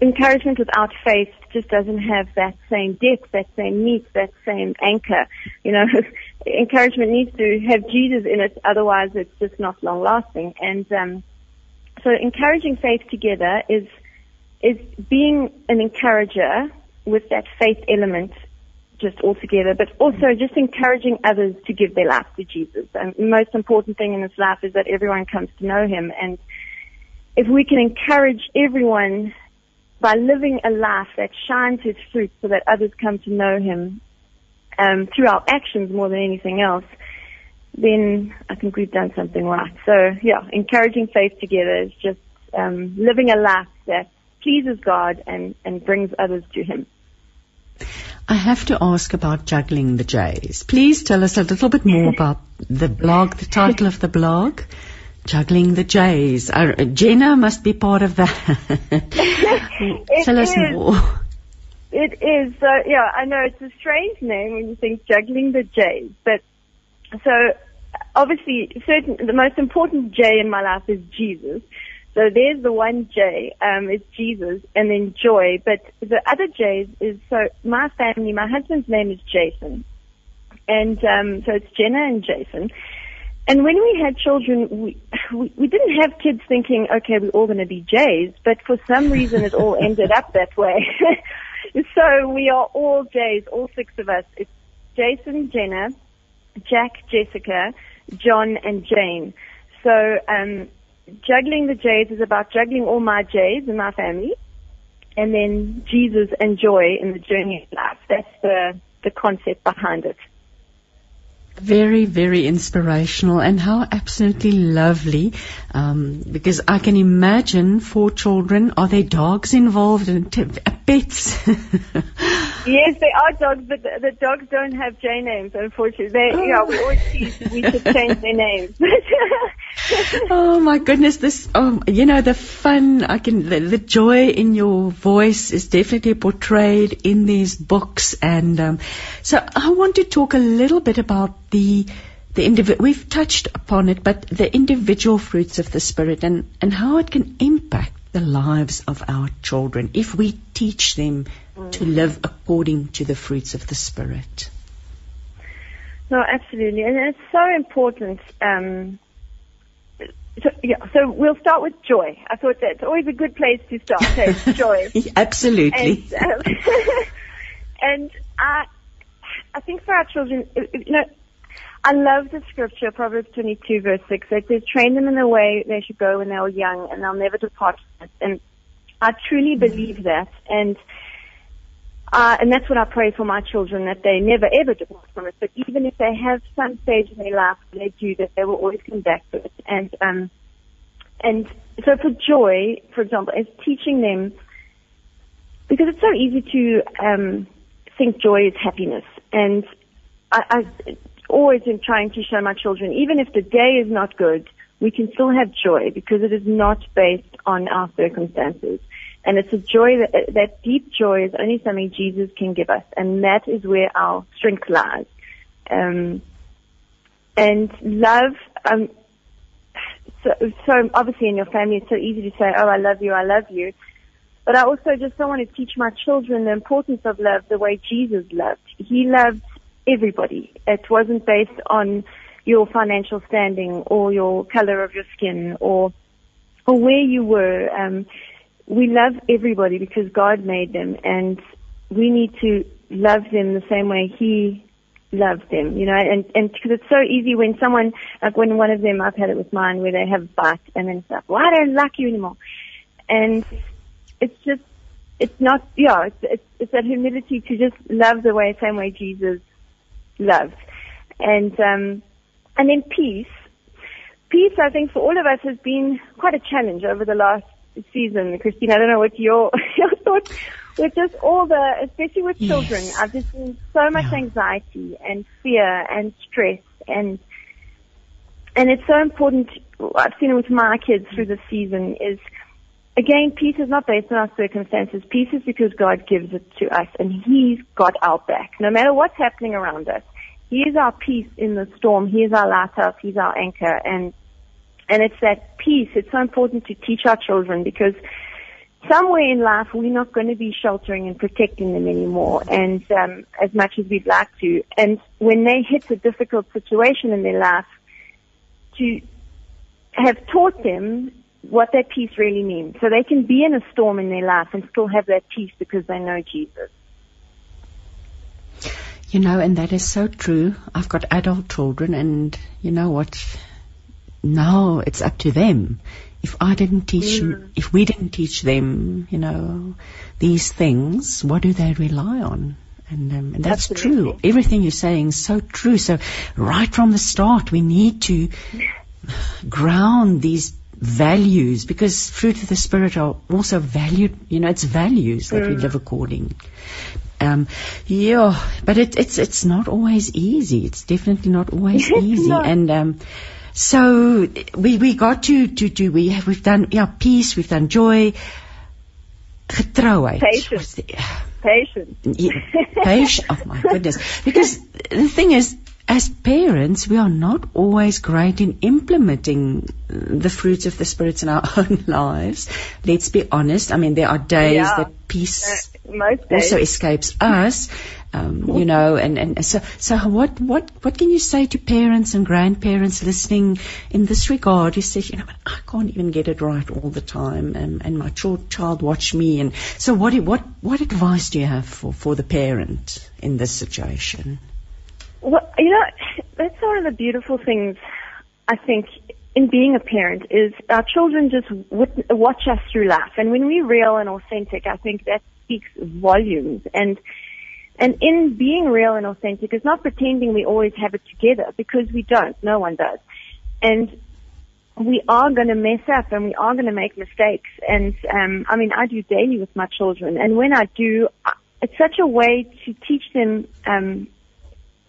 encouragement without faith just doesn't have that same depth, that same meat, that same anchor. You know, encouragement needs to have Jesus in it, otherwise it's just not long lasting. And um, so encouraging faith together is is being an encourager with that faith element just altogether, but also just encouraging others to give their life to Jesus. And the most important thing in this life is that everyone comes to know Him. And if we can encourage everyone by living a life that shines His fruit so that others come to know Him um, through our actions more than anything else, then I think we've done something right. So yeah, encouraging faith together is just um, living a life that pleases God and, and brings others to Him. I have to ask about juggling the Jays. Please tell us a little bit more about the blog, the title of the blog. Juggling the J's. Uh, Jenna must be part of that. tell us is. more. It is. So, yeah, I know it's a strange name when you think juggling the J's, but so obviously, certain the most important J in my life is Jesus. So there's the one J, um, it's Jesus, and then joy. But the other J's is so my family. My husband's name is Jason, and um, so it's Jenna and Jason. And when we had children, we, we, we didn't have kids thinking, okay, we're all going to be Jays, but for some reason it all ended up that way. so we are all Jays, all six of us. It's Jason, Jenna, Jack, Jessica, John, and Jane. So um, juggling the Jays is about juggling all my Jays in my family, and then Jesus and joy in the journey of life. That's the the concept behind it. Very, very inspirational and how absolutely lovely. Um, because I can imagine four children, are there dogs involved and t- pets? yes, there are dogs, but the, the, dogs don't have J names, unfortunately. They, oh. yeah, we always tease we should change their names. oh my goodness, this, um, you know, the fun, I can, the, the, joy in your voice is definitely portrayed in these books. And, um, so I want to talk a little bit about the the individual. We've touched upon it, but the individual fruits of the spirit and and how it can impact the lives of our children if we teach them mm. to live according to the fruits of the spirit. No, absolutely, and it's so important. Um, so, yeah, so we'll start with joy. I thought that's always a good place to start. So joy. Absolutely. And, um, and I, I think for our children, you know, I love the scripture, Proverbs 22 verse 6. It says, train them in the way they should go when they are young and they'll never depart from it. And I truly believe that. And, uh, and that's what I pray for my children, that they never ever depart from it. But even if they have some stage in their life they do that, they will always come back to it. And, um, and so for joy, for example, is teaching them, because it's so easy to, um, think joy is happiness. And I, I always am trying to show my children, even if the day is not good, we can still have joy because it is not based on our circumstances. And it's a joy that, that deep joy is only something Jesus can give us. And that is where our strength lies. Um, and love, um, so, so obviously in your family it's so easy to say, oh, I love you, I love you. But I also just don't want to teach my children the importance of love the way Jesus loved. He loved everybody. It wasn't based on your financial standing or your color of your skin or or where you were. Um, we love everybody because God made them, and we need to love them the same way He loved them. You know, and and because it's so easy when someone like when one of them I've had it with mine where they have bite and then stuff. Well, I don't like you anymore, and it's just it's not yeah it's it's, it's that humility to just love the way same way Jesus love. And, um, and then peace. Peace, I think, for all of us has been quite a challenge over the last season. Christine, I don't know what your, your thoughts with just all the, especially with yes. children. I've just seen so much yeah. anxiety and fear and stress and, and it's so important. I've seen it with my kids through the season is Again, peace is not based on our circumstances. Peace is because God gives it to us and He's got our back. No matter what's happening around us, He is our peace in the storm. He is our lighthouse. He's our anchor. And, and it's that peace. It's so important to teach our children because somewhere in life we're not going to be sheltering and protecting them anymore and um, as much as we'd like to. And when they hit a difficult situation in their life, to have taught them what that peace really means. So they can be in a storm in their life and still have that peace because they know Jesus. You know, and that is so true. I've got adult children, and you know what? Now it's up to them. If I didn't teach, mm. if we didn't teach them, you know, these things, what do they rely on? And, um, and that's Absolutely. true. Everything you're saying is so true. So right from the start, we need to ground these values because fruit of the spirit are also valued you know it's values that mm. we live according um yeah but it, it's it's not always easy it's definitely not always easy and um so we we got to to do we have we've done yeah peace we've done joy getrouheid patience patience yeah, patience oh my goodness because the thing is as parents, we are not always great in implementing the fruits of the spirits in our own lives. Let's be honest. I mean, there are days yeah. that peace uh, also escapes us. Um, you know, and, and so, so what, what, what can you say to parents and grandparents listening in this regard? You say, you know, I can't even get it right all the time, and, and my child, child watch me. And so, what, what, what advice do you have for, for the parent in this situation? Well, you know, that's one of the beautiful things I think in being a parent is our children just watch us through life, and when we're real and authentic, I think that speaks volumes. And and in being real and authentic is not pretending we always have it together because we don't. No one does. And we are going to mess up and we are going to make mistakes. And um, I mean, I do daily with my children, and when I do, it's such a way to teach them um,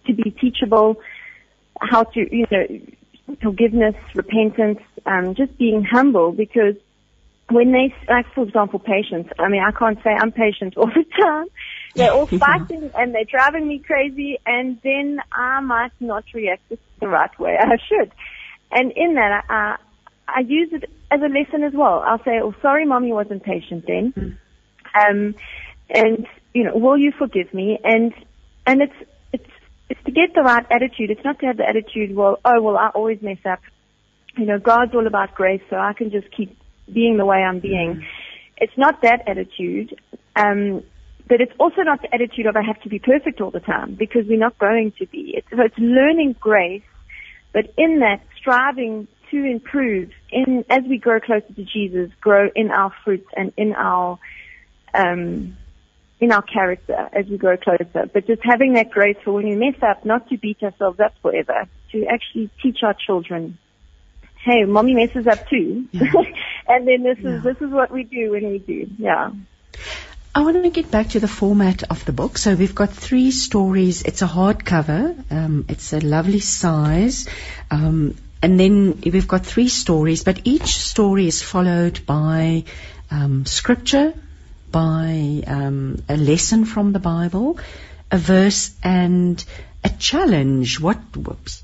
to be teachable, how to you know forgiveness, repentance, um, just being humble because when they, like for example, patience, I mean, I can't say I'm patient all the time. They're all fighting and they're driving me crazy and then I might not react the right way I should. And in that, I, I use it as a lesson as well. I'll say, oh, sorry, mommy wasn't patient then. Mm. Um, and, you know, will you forgive me? And, and it's, it's it's to get the right attitude. It's not to have the attitude, well, oh, well, I always mess up. You know, God's all about grace, so I can just keep being the way I'm being. Mm-hmm. It's not that attitude. Um, but it's also not the attitude of I have to be perfect all the time because we're not going to be. It's, so it's learning grace, but in that striving to improve in as we grow closer to Jesus, grow in our fruits and in our um, in our character as we grow closer. But just having that grace for when we mess up, not to beat ourselves up forever, to actually teach our children, hey, mommy messes up too. Yeah. and then this yeah. is, this is what we do when we do. Yeah. I want to get back to the format of the book. So we've got three stories. It's a hardcover. Um, it's a lovely size. Um, and then we've got three stories, but each story is followed by um, scripture, by um, a lesson from the Bible, a verse, and a challenge. What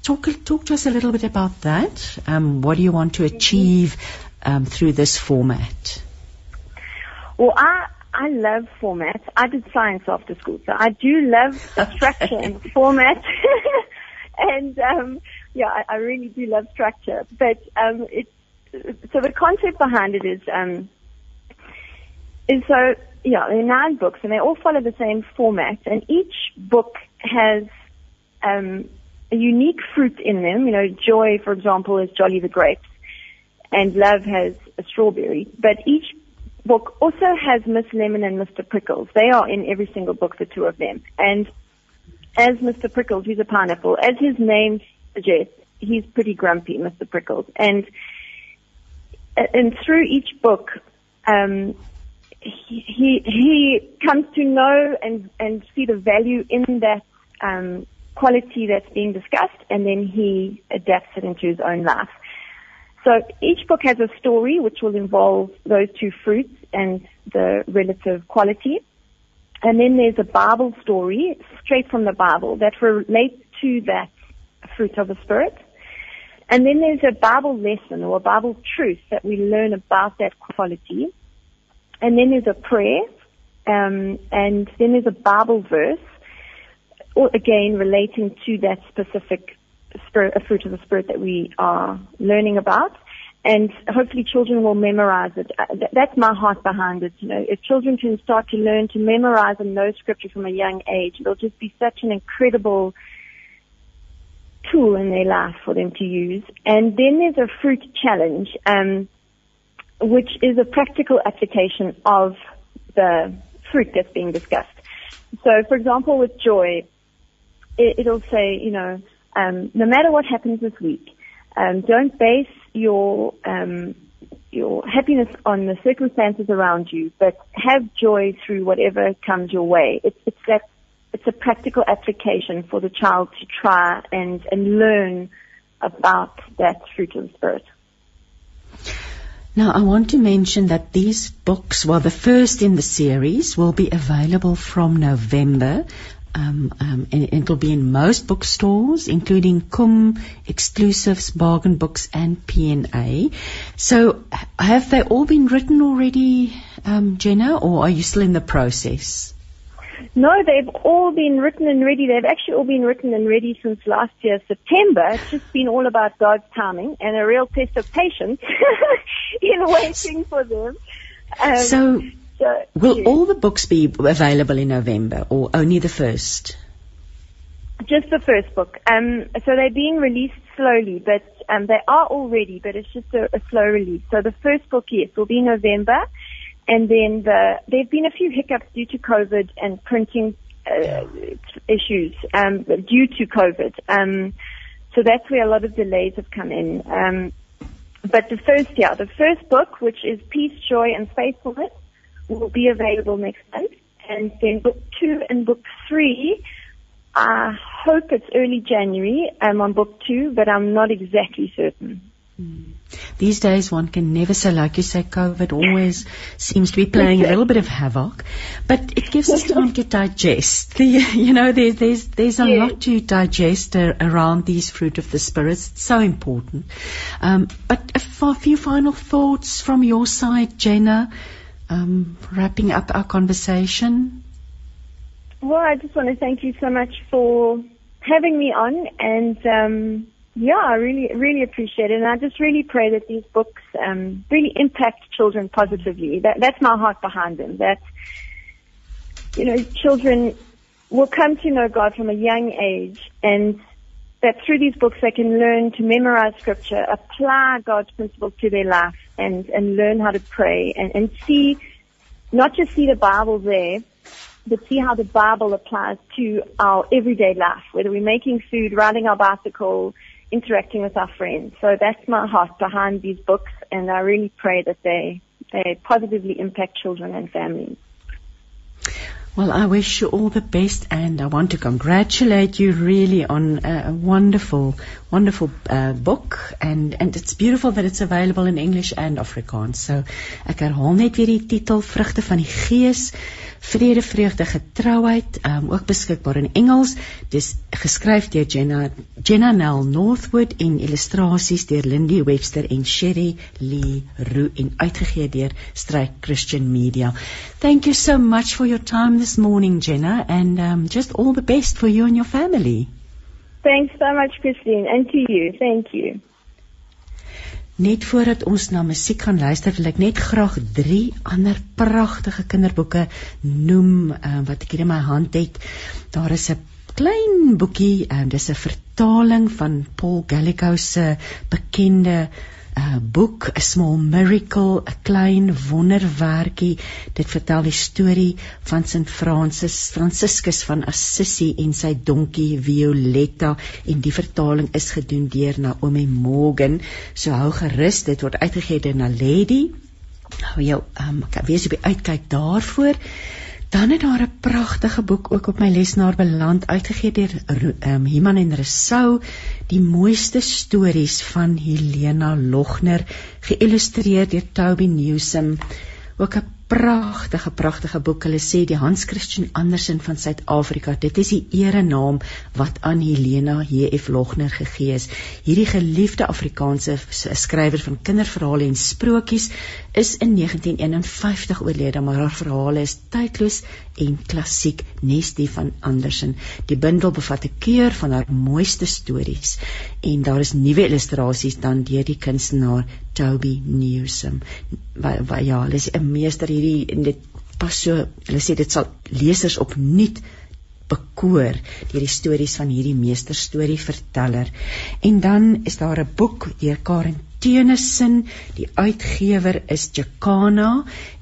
talk talk to us a little bit about that? Um, what do you want to achieve um, through this format? Well, I I love formats. I did science after school, so I do love structure and format. and um, yeah, I, I really do love structure. But um, it's so the concept behind it is um, and so, yeah, there are nine books, and they all follow the same format, and each book has um, a unique fruit in them. You know, joy, for example, is Jolly the grapes, and love has a strawberry. But each book also has Miss Lemon and Mr. Prickles. They are in every single book, the two of them. And as Mr. Prickles, he's a pineapple. As his name suggests, he's pretty grumpy, Mr. Prickles. And and through each book, um, he he comes to know and and see the value in that um, quality that's being discussed, and then he adapts it into his own life. So each book has a story which will involve those two fruits and the relative quality. And then there's a Bible story straight from the Bible that relates to that fruit of the Spirit. And then there's a Bible lesson or a Bible truth that we learn about that quality. And then there's a prayer, um, and then there's a Bible verse, again relating to that specific spirit, a fruit of the spirit that we are learning about. And hopefully children will memorize it. Uh, that's my heart behind it. You know, if children can start to learn to memorize and know scripture from a young age, it'll just be such an incredible tool in their life for them to use. And then there's a fruit challenge. Um, which is a practical application of the fruit that's being discussed. So, for example, with joy, it, will say, you know, um, no matter what happens this week, um, don't base your um, your happiness on the circumstances around you, but have joy through whatever comes your way. It's, it's that it's a practical application for the child to try and and learn about that fruit of the spirit. Now, I want to mention that these books, well, the first in the series, will be available from November. Um, um, and it'll be in most bookstores, including CUM, Exclusives, Bargain Books, and P&A. So, have they all been written already, um, Jenna, or are you still in the process? No, they've all been written and ready. They've actually all been written and ready since last year, September. It's just been all about God's timing and a real test of patience in waiting for them. Um, so, so, will yes. all the books be available in November or only the first? Just the first book. Um, so they're being released slowly, but um, they are all ready, but it's just a, a slow release. So the first book, yes, will be in November. And then the, there have been a few hiccups due to COVID and printing uh, issues um, due to COVID. Um, so that's where a lot of delays have come in. Um, but the first, yeah, the first book, which is Peace, Joy, and Faithfulness, will be available next month. And then book two and book three, I hope it's early January I'm on book two, but I'm not exactly certain. Mm. These days, one can never say, like you say, COVID always seems to be playing a little bit of havoc, but it gives us time to digest. The, you know, there, there's there's a lot to digest uh, around these fruit of the spirits. It's so important. Um, but a, a few final thoughts from your side, Jenna, um, wrapping up our conversation. Well, I just want to thank you so much for having me on and. Um, yeah, I really, really appreciate it. And I just really pray that these books um, really impact children positively. That, that's my heart behind them. That, you know, children will come to know God from a young age and that through these books they can learn to memorize scripture, apply God's principles to their life and, and learn how to pray and, and see, not just see the Bible there, but see how the Bible applies to our everyday life, whether we're making food, riding our bicycle, interacting with our friends. So that's my heart behind these books, and I really pray that they they positively impact children and families. Well, I wish you all the best, and I want to congratulate you really on a wonderful, wonderful uh, book, and and it's beautiful that it's available in English and Afrikaans. So ek herhaal net weer die titel Vrugte van die Gees vrede, vreugde, getrouheid, um, ook beskikbaar in Engels. Dis geskryf deur Jenna Jenna Nell Northwood en illustrasies deur Lindy Webster en Sherry Lee Roo en uitgegee deur Strike Christian Media. Thank you so much for your time this morning, Jenna, and um, just all the best for you and your family. Thanks so much, Christine, and to you. Thank you. Net voordat ons na musiek gaan luister, wil ek net graag 3 ander pragtige kinderboeke noem uh, wat ek hier in my hand het. Daar is 'n klein boekie uh, dis 'n vertaling van Paul Gallico se bekende 'n boek, 'n small miracle, 'n klein wonderwerkie. Dit vertel die storie van Sint Francis, Franciscus van Assisi en sy donkie Violetta en die vertaling is gedoen deur Naomi Morgan. So hou gerus, dit word uitgegee deur Naledi. Hou jou, um, ek weet jy by uitkyk daarvoor. Dan het daar 'n pragtige boek ook op my lesenaar beland uitgegee deur um, Himan en Resou, die mooiste stories van Helena Logner, geïllustreer deur Toby Newsome. Ook 'n pragtige pragtige boek. Hulle sê die Hans Christian Andersen van Suid-Afrika. Dit is die ere naam wat aan Helena H.F. Logner gegee is. Hierdie geliefde Afrikaanse skrywer van kinderverhale en sprokies is in 1951 oorlede, maar haar verhale is tydloos en klassiek, nes die van Andersen. Die bundel bevat 'n keur van haar mooiste stories en daar is nuwe illustrasies dan deur die kunstenaar Toby Newsome. Wat wa, ja, hulle is 'n meester hierdie en dit pas so, hulle sê dit sal lesers opnuut bekoor deur die stories van hierdie meester storieverteller. En dan is daar 'n boek deur Karen Tennyson, die uitgewer is Jacana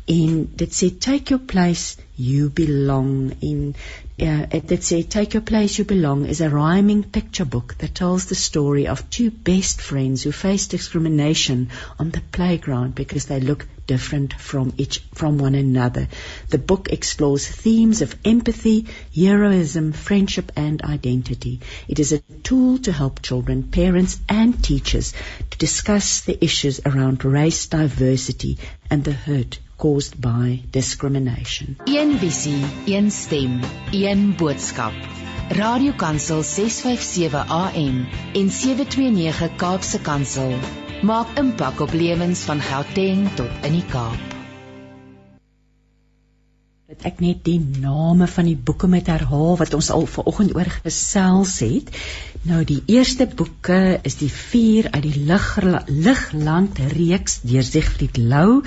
en dit sê take your place you belong in uh, it say take your place you belong is a rhyming picture book that tells the story of two best friends who face discrimination on the playground because they look different from each from one another. The book explores themes of empathy heroism friendship and identity. It is a tool to help children parents and teachers to discuss the issues around race diversity and the hurt caused by discrimination. Een visie, een stem, een boodskap. Radiokansel 657 AM en 729 Kaapse Kansel maak impak op lewens van Gauteng tot in die Kaap. ek net die name van die boeke met herhaal wat ons al vanoggend oor gesels het. Nou die eerste boeke is die 4 uit die Ligland reeks deur Siegfried Lou.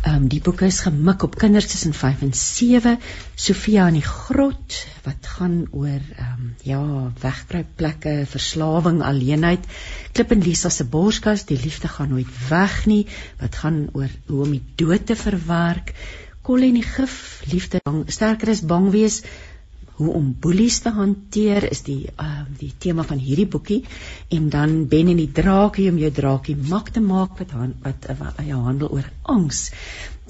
Ehm um, die boeke is gemik op kinders tussen 5 en 7. Sofia in die grot wat gaan oor ehm um, ja, wegkruipplekke, verslawing, alleenheid. Klip en Lisa se borskas, die liefde gaan nooit weg nie, wat gaan oor hoe om die dood te verwerk kolle en die gif, liefde, bang, sterker is bang wees, hoe om boelies te hanteer is die uh die tema van hierdie boekie en dan Ben en die draakie om jou draakie mak te maak wat han, wat uh, wat jou handel oor angs.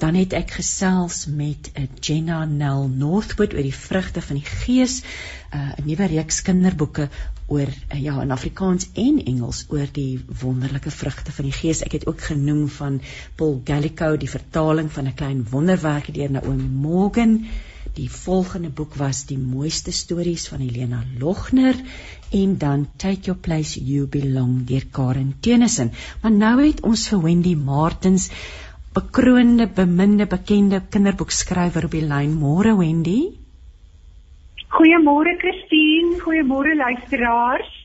Dan het ek gesels met 'n uh, Jenna Nell Northwood oor die vrugte van die gees, uh, 'n uh, nuwe reeks kinderboeke oor uh, ja in Afrikaans en Engels oor die wonderlike vrugte van die gees. Ek het ook genoem van Paul Gallico die vertaling van 'n klein wonderwerkie deur Naomi Morgan. Die volgende boek was die mooiste stories van Helena Logner en dan Take Your Place You Belong deur Karen Tennyson. Maar nou het ons vir Wendy Martins bekroonde beminde bekende kinderboekskrywer op die lyn. Môre Wendy. Goeiemôre Christine, goeiemôre luisteraars.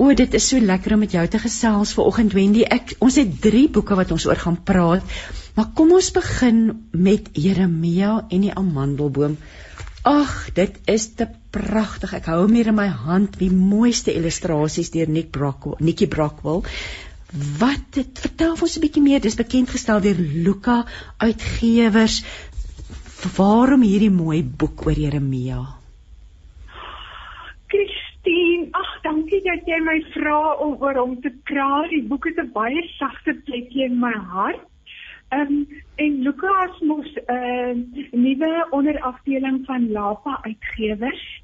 O, dit is so lekker om met jou te gesels vanoggend Wendy. Ek ons het 3 boeke wat ons oor gaan praat. Maar kom ons begin met Jeremia en die amandelboom. Ag, dit is te pragtig. Ek hou hom hier in my hand, die mooiste illustrasies deur Nick Brockwell, Nikki Brockwell. Wat dit vertel ons 'n bietjie meer. Dis bekend gestel deur Luka Uitgewers. Waarom hierdie mooi boek oor Jeremia? Christine, ag dankie dat jy my vra om oor hom te praat. Die boek het 'n baie sagte plekjie in my hart. Ehm um, en Lukas mos 'n uh, nuwe onderafdeling van Lapa uitgewers.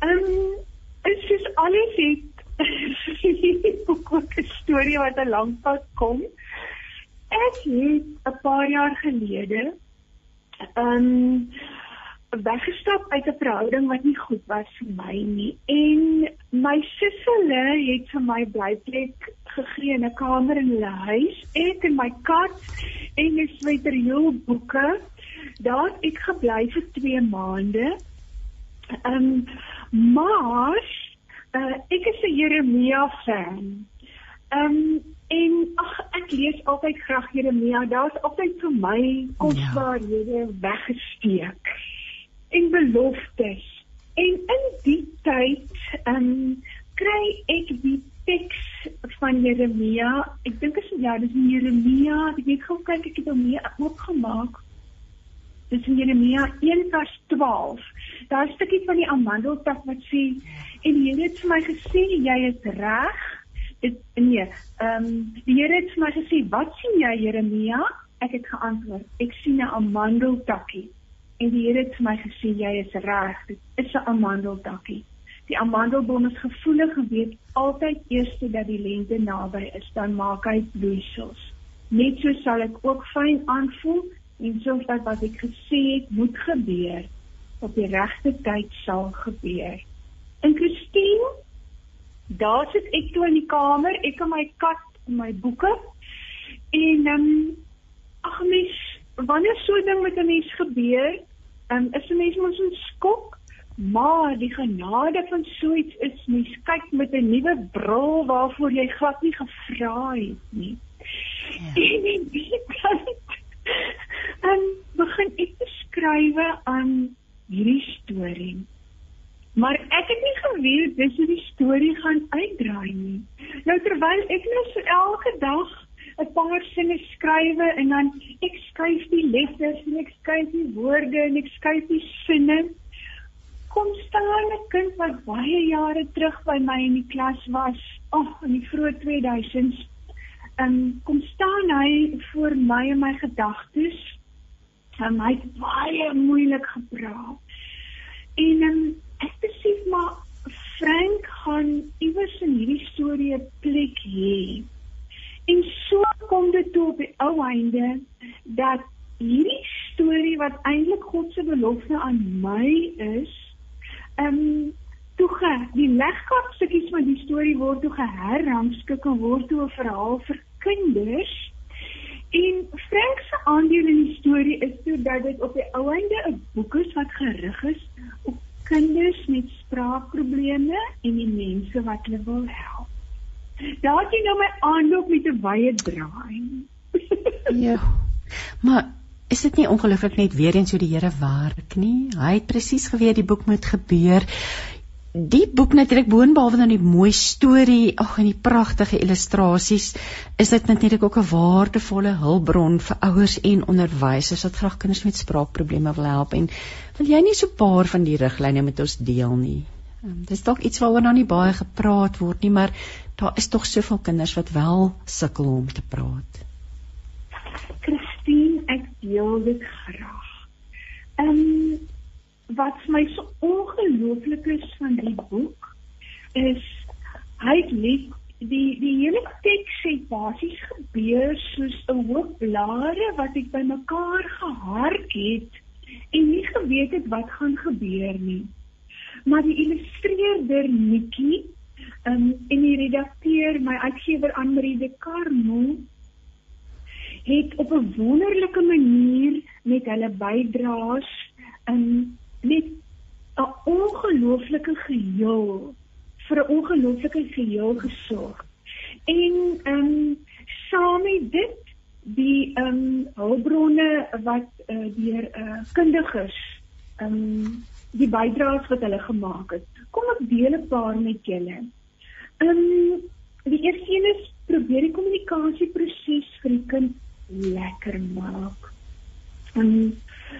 Ehm um, dit is alles het boek ook 'n storie wat 'n lang pad kom. Ek het 'n paar jaar gelede ehm um, weggestap uit 'n verhouding wat nie goed was vir my nie. En my sussele het vir my blyplek gegee in 'n kamer in hulle huis. Ek en my kat en 'n sweterjou boeke daar ek gebly vir 2 maande. Um, maar uh, ek is 'n Jeremia fan. Um, en ag ek lees altyd graag Jeremia. Daar's altyd vir my kosbaarhede ja. weggesteek en beloftes. En in die tyd, ehm um, kry ek die teks van Jeremia. Ek dink is ja, dis Jeremia. Ek het gou kyk ek het hom hier oopgemaak. Dis Jeremia 1:12. Daar 'n stukkie van die amandeltak wat sê en die Here het vir my gesê jy is reg. Dit nee, ehm um, die Here het vir my gesê, "Wat sien jy Jeremia?" Ek het geantwoord, "Ek sien 'n amandeltakkie." En die Here het vir my gesê jy is reg. Dit is 'n amandeldakkie. Die amandelboom is gevoelig en weet altyd eers dat die lente naby is, dan maak hy bloeisels. Net so sal ek ook fyn aanvoel en soos dat wat ek gesê het moet gebeur op die regte tyd sal gebeur. En Christine, daar sit ek toe in die kamer, ek en my kat en my boeke. En ehm um, ag mens, wanneer so 'n ding met 'n mens gebeur, um, is 'n mens mos 'n skok, maar die genade van so iets is mens kyk met 'n nuwe bril waarvoor jy glad nie gevra het nie. Ja. En in die tyd en begin ek te skrywe aan hierdie storie. Maar ek het nie geweet dis hoe die storie gaan uitdraai nie. Nou terwyl ek nou so elke dag 'n paar sinne skrywe en dan ek skryf die letters en ek skryf die woorde en ek skryf die sinne. Kom staan 'n kind wat baie jare terug by my in die klas was, ag oh, in die vroeë 2000s. En kom staan hy voor my en my gedagtes. En hy het baie moeilik gepraat. En um, ek besef maar Frank gaan iewers in hierdie storie 'n plek hê. En so kom dit toe op die ou einde dat hierdie storie wat eintlik God se belofte aan my is, ehm um, toe ge die legkaart stukkies van die storie word toe geherrangskik en word toe 'n verhaal vir kinders. En Frank se aandeel in die storie is toe dat dit op die ou einde 'n boek is wat gerig is op kinders met spraakprobleme en die mense wat hulle wil help. Daar het jy nou my aanloop met 'n wye draai. ja. Maar is dit nie ongelooflik net weer eens hoe die Here werk nie? Hy het presies geweet die boek moet gebeur die boek natuurlik boonbehalwe dan die mooi storie, ag en die pragtige illustrasies, is dit natuurlik ook 'n waardevolle hulpbron vir ouers en onderwysers wat graag kinders met spraakprobleme wil help en wil jy nie so 'n paar van die riglyne met ons deel nie? Um, dis dalk iets waaroor nou nie baie gepraat word nie, maar daar is tog soveel kinders wat wel sukkel om te praat. Christine, ek deel dit graag. Ehm um, wat vir my so ongelooflik is van die boek is hy lê die die hele teks sê basies gebeur soos 'n hoop blare wat ek bymekaar gehark het en nie geweet het wat gaan gebeur nie. Maar die illustreerder Nikki um, en die redakteur, my uitgewer Anmarie de Carmo het op 'n wonderlike manier met hulle bydraes in net 'n ongelooflike geheel vir 'n ongelooflike geheel gesorg. En ehm um, saam met dit die ehm um, hulpbronne wat uh, deur uh, kundiges ehm um, die bydraes wat hulle gemaak het. Kom ek deel 'n paar met julle. Ehm um, die eerste een is probeer die kommunikasieproses vir die kind lekker maak. Ehm um,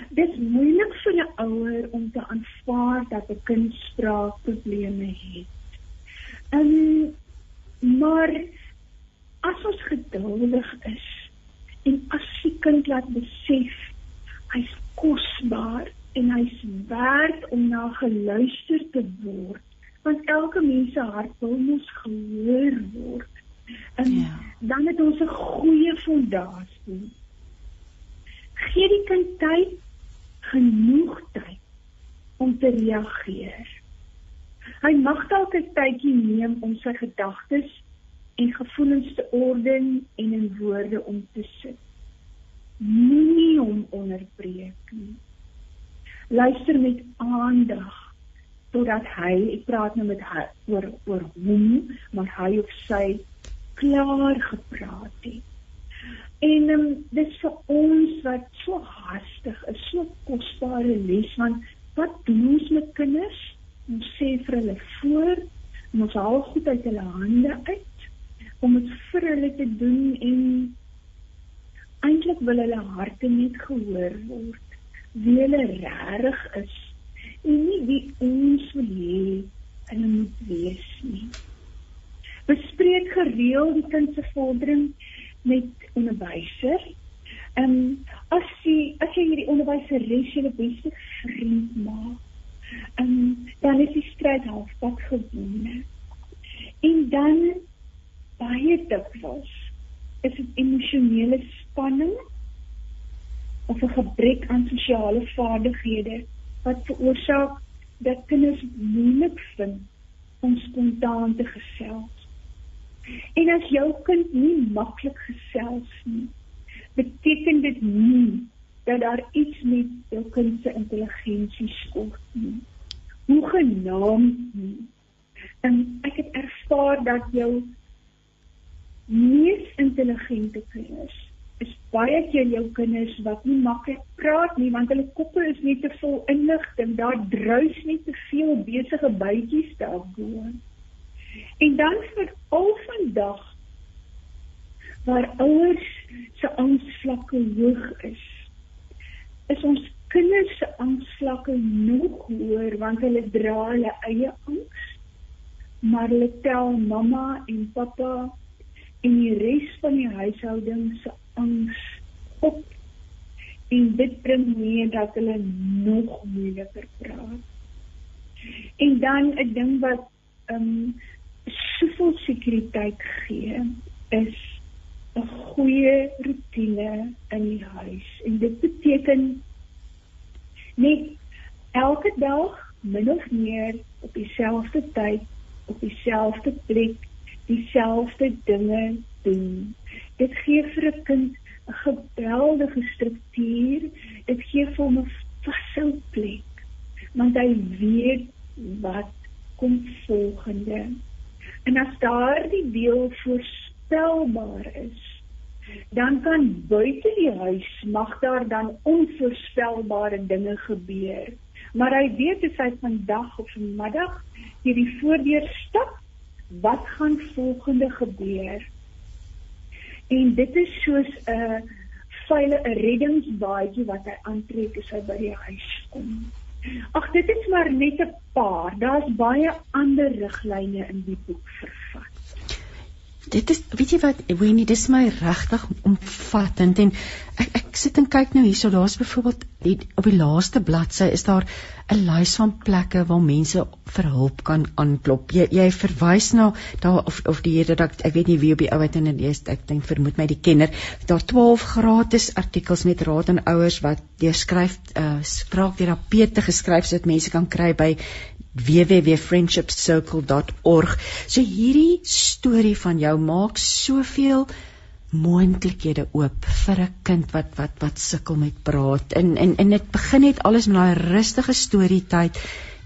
Dit is moeilik vir 'n ouer om te aanvaar dat 'n kind spraakprobleme het. Ehm um, maar as ons geduldig is en as die kind laat besef hy's kosbaar en hy's werd om na geluister te word, want elke mens se hart wil mos gehoor word. En ja. dan het ons 'n goeie fondasie gee die kind tyd genoeg tyd om te reageer. Hy mag dalk 'n tydjie neem om sy gedagtes en gevoelens te orden en in woorde om te sit. Moenie hom onderbreek nie. Luister met aandag totdat hy, ek praat nou met hy oor oor hom, maar hy of sy klaar gepraat het. En um, dis vir ons wat so hastig is, so kosbare les want wat doen ons met kinders? Ons sê vir hulle voor, ons haal goed uit hulle hande uit om dit vir hulle te doen en eintlik wil hulle harte net gehoor word. Wie hulle regtig is en nie wie ons wil hê hulle moet wees nie. Bespreek gereeld die kind se vordering met onderwyser. Ehm um, as jy as jy hierdie onderwyseres jou beste vriend maak, ehm um, dan is die stryd halfpad gewonnen. En dan baie dikwels is dit emosionele spanning of 'n gebrek aan sosiale vaardighede wat veroorsaak dat kinders moeilik vind om spontaan te gesels. En as jou kind nie maklik gesels nie, beteken dit nie dat daar iets met jou kind se intelligensie skort nie. Hoe genaamd nie. En ek het ervaar dat jou mees intelligente kinders is baie keer jou kinders wat nie maklik praat nie want hulle koppe is net te vol inligting, daar druis net te veel besige bytjies daar bo. En dan vir al vandag waar ouers se angsvlakke hoog is, is ons kinders se angsvlakke nog hoër want hulle dra hulle eie angs. Maar hulle tel mamma en pappa en die res van die huishouding se angs op. En dit bring mee dat hulle nog moeiliker praat. En dan 'n ding wat ehm um, soveel sekuriteit gee is 'n goeie rotine in die huis en dit beteken net elke dag min of meer op dieselfde tyd op dieselfde plek dieselfde dinge doen dit gee vir 'n kind geweldige struktuur. Dit gee hom 'n vaste plek. Want hy weet wat kom volgende. En as daardie deel voorspelbaar is, dan kan buite die huis mag daar dan onvoorspelbare dinge gebeur. Maar hy weet as hy vandag of vanmiddag hierdie voordeur stap, wat gaan volgende gebeur? En dit is soos 'n veilige 'n reddingsbaadjie wat hy aantrek as hy by die huis kom. Ag dit is maar net 'n paar. Daar's baie ander riglyne in die boek vervat. Dit is weet jy wat Winnie dis my regtig omvattend en ek ek sit en kyk nou hierso daar's byvoorbeeld op die laaste bladsy is daar 'n lys van plekke waar mense vir hulp kan aanklop. Jy jy verwys na daar of of die redakteur ek weet nie wie op die ouet die eerste ek dink vermoed my die kenner daar 12 gratis artikels met raad aan ouers wat deur skryf uh, spraakterapeute geskryf sodat mense kan kry by www.friendshipcircle.org. So hierdie storie van jou maak soveel moontlikhede oop vir 'n kind wat wat wat sukkel met praat. En en en dit begin net alles met daai rustige storietyd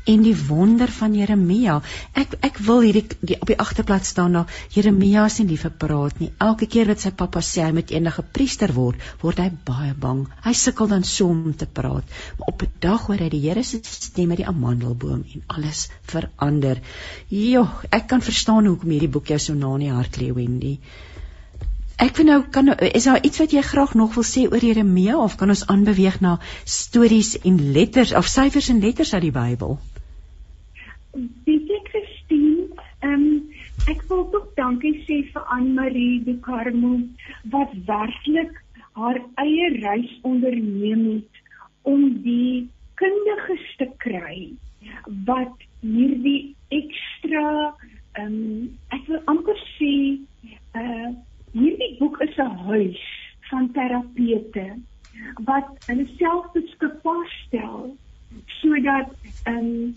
en die wonder van Jeremia. Ek ek wil hierdie die, op die agterplaas staan na Jeremia se liewe praat nie. Elke keer wat sy pappa sê hy moet eendag 'n priester word, word hy baie bang. Hy sukkel dan so om te praat. Maar op 'n dag hoor hy die Here se stem uit die amandelboom en alles verander. Jo, ek kan verstaan hoekom hierdie boek jou so na in die hart lê, Wendy. Ek vind nou kan is daar iets wat jy graag nog wil sê oor Jeremia of kan ons aanbeweeg na stories en letters of syfers en letters uit die Bybel? Ek Christine, ehm um, ek wil ook dankie sê vir Anne Marie de Carmo wat werklik haar eie reis onderneem het om die kundiges te kry wat hierdie ekstra ehm um, ek wil amper sê uh hierdie boek is 'n huis van terapeute wat hulle self beskikbaar stel sodat ehm um,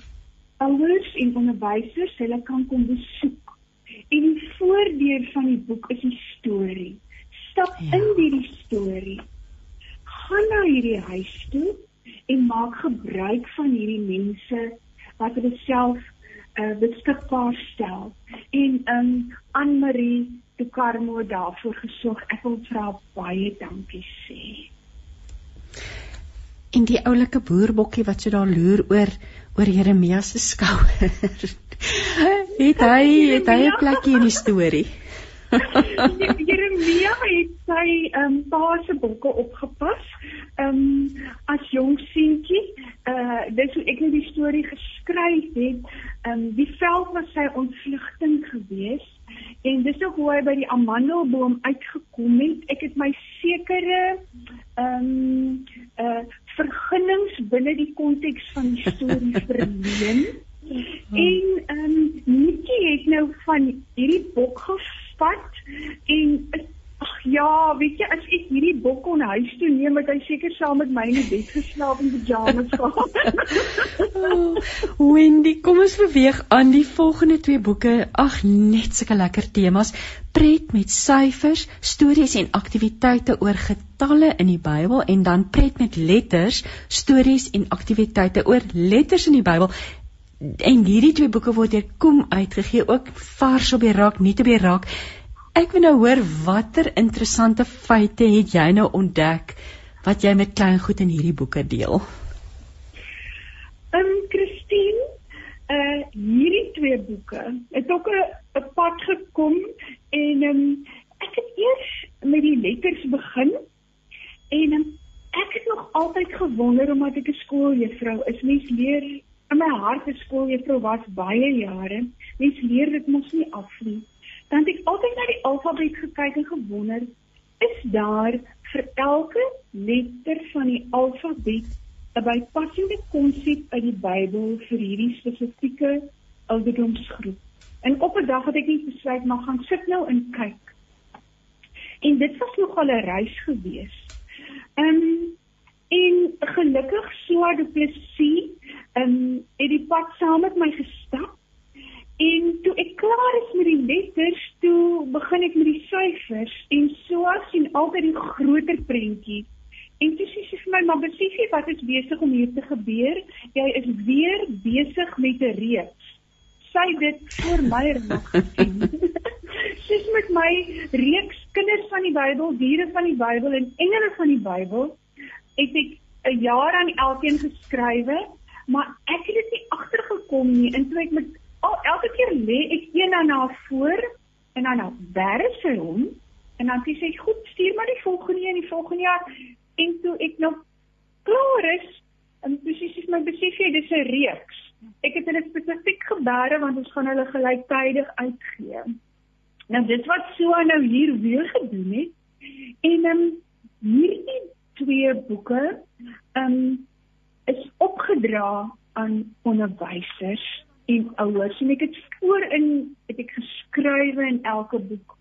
ouers en onderwysers hulle kan kom besoek. En die voordeel van die boek is die storie. Stap ja. in hierdie storie. Gaan na hierdie huis toe en maak gebruik van hierdie mense wat hulle self uh, beskikbaar stel. En ehm um, Anne Marie toe Karmo daarvoor gesorg. Ek wil vra baie dankie sê. En die oulike boerbokkie wat so daar loer oor oor Jeremia se skouer. het hy het hy 'n plekkie in die storie? Jeremia het sy ehm um, pa se bokke opgepas. Ehm um, as jong seentjie, uh dis hoe ek net die storie geskryf het. Ehm um, die veld was sy ontvlugting geweest en dis ook hoe hy by die amandelboom uitgekom het. Ek het my sekere ehm um, uh vergunnings binne die konteks van die storie verleen. En ehm um, Nikki het nou van hierdie bok gespat en Ag ja, weet jy as ek hierdie bok kon huis toe neem, het hy seker saam met my in die bed geslaap in pyjamas gehad. oh, Wendy, kom ons beweeg aan die volgende twee boeke. Ag, net sulke lekker temas. Pret met syfers, stories en aktiwiteite oor getalle in die Bybel en dan pret met letters, stories en aktiwiteite oor letters in die Bybel. En hierdie twee boeke word deur Kom uitgegee, ook vars op die rak, nie te be rak. Ek wil nou hoor watter interessante feite het jy nou ontdek wat jy met klein goed in hierdie boeke deel? Ehm um, Christine, uh hierdie twee boeke het ook 'n pad gekom en ehm um, ek het eers met die letters begin en um, ek het nog altyd gewonder omdat ek 'n skooljuffrou is, mens leer in my hart 'n skooljuffrou was baie jare. Mens leer dit mos nie af nie dan het ek altyd na die alfabet gekyk en gewonder, is daar vir elke letter van die alfabet 'n bypassende konsep uit die Bybel vir hierdie spesifieke ouderdomsgroep? En op 'n dag het ek net besluit maar gaan sit nou en kyk. En dit was nogal 'n reis gewees. Ehm um, en gelukkig Sua du Plessis ehm um, het die pad saam met my gestap En toe ek klaar is met die letters, toe begin ek met die syfers en so sien altyd die groter prentjie. En toe sê sy vir my, "Maar besef jy wat is besig om hier te gebeur? Jy is weer besig met 'n reeks." Sy dit voor my nog gesien. Sy's met my reeks kinders van die Bybel, diere van die Bybel en engele van die Bybel. Het ek 'n jaar aan elkeen geskrywe, maar ek het dit nie agtergekom nie. En toe ek met al elke keer lê ek een aan haar voor en dan nou werk sy hom en dan sê ek goed stuur maar die volgende een die volgende jaar. En toe ek nog klaar is en presies my besef jy dis 'n reeks. Ek het hulle spesifiek gebare want ons gaan hulle gelyktydig uitgee. Nou dit wat so nou hier weer gedoen het en um, hierdie twee boeke um, is opgedra aan onderwysers en ouers en ek het voorin het ek geskrywe in elke boek.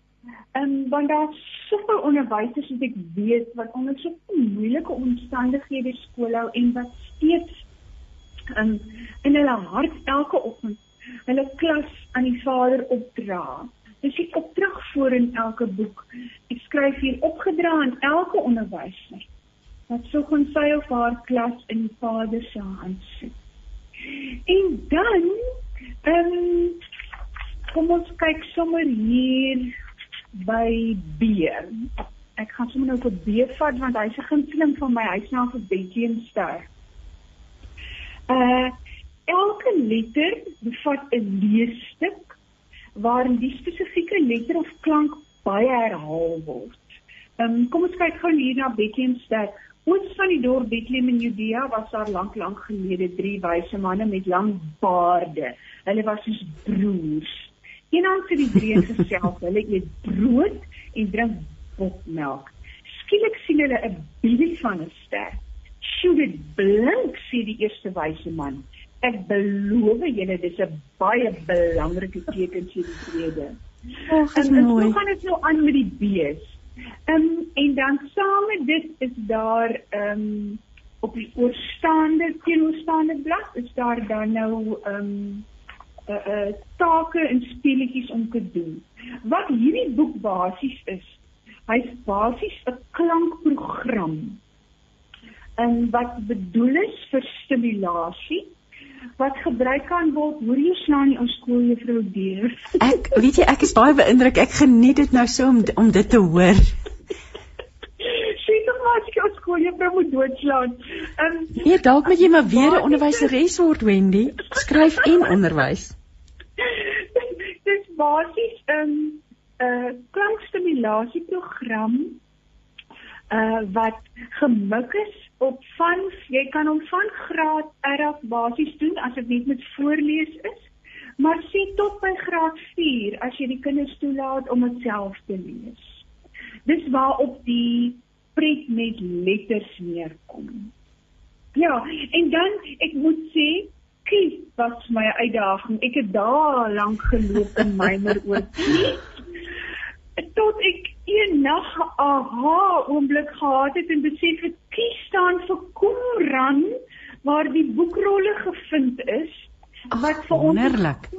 Ehm um, want daar soveel onderwysers wat ek weet wat onder so moeilike omstandighede skool hou en wat steeds um, in hulle hart elke oggend hulle klas aan die Vader opdra. Dis die opdrag voor in elke boek. Ek skryf hier opgedra aan elke onderwyser wat kon sy of haar klas in die Vader se hand sit. En dan ehm um, kom ons kyk sommer hier by B. Ek gaan sommer nou vir B vat want hy's 'n gunsteling van my. Hy's nou vir Bethlehem Ster. Uh elke letter bevat 'n leesstuk waarin die spesifieke letter of klank baie herhaal word. Ehm um, kom ons kyk gou hier na Bethlehem Ster. Oos van die dorp Bethlehem in Judea was daar lank lank gelede drie wyse manne met lang baarde. Hulle was soos broers. Eendag het die drie gesels, hulle eet brood en drink bokmelk. Skielik sien hulle 'n beeld van 'n ster. Sjoe, dit blink, sê die eerste wyse man. Ek beloof julle dis 'n baie belangrike teken vir die vrede. Ag, dis mooi. Hoe gaan dit nou aan met die bees? Ehm um, en dan saam met dit is daar ehm um, op die oorstaande teenoorstaande blad is daar dan nou ehm um, uh, uh take en speletjies om te doen. Wat hierdie boek basies is, hy's basies 'n klankprogram. En wat bedoel is vir stimulasie wat gebruik kan word hoor jy slaan die ou skooljuffrou deur ek weet jy ek is baie beïndruk. Ek geniet dit nou so om om dit te hoor. Sien tog maar as jy ou skooljuffrou moet doodslaan. Um, nee dalk moet jy maar weer 'n onderwyseres word Wendy. Skryf en onderwys dis basies 'n um, 'n uh, klankstimulasiesprogram uh wat gemik is op van jy kan hom van graad R af basies doen as dit net met voorlees is. Maar sien tot by graad 4 as jy die kinders toelaat om dit self te lees. Dis waar op die pret met letters neerkom. Ja, en dan ek moet sê kies was my uitdaging. Ek het daar lank geloop in mymer oor kies tot ek een nag aha oomblik gehad het en besef het kies staan vir Qumran waar die boekrolle gevind is wat vir ons wonderlik.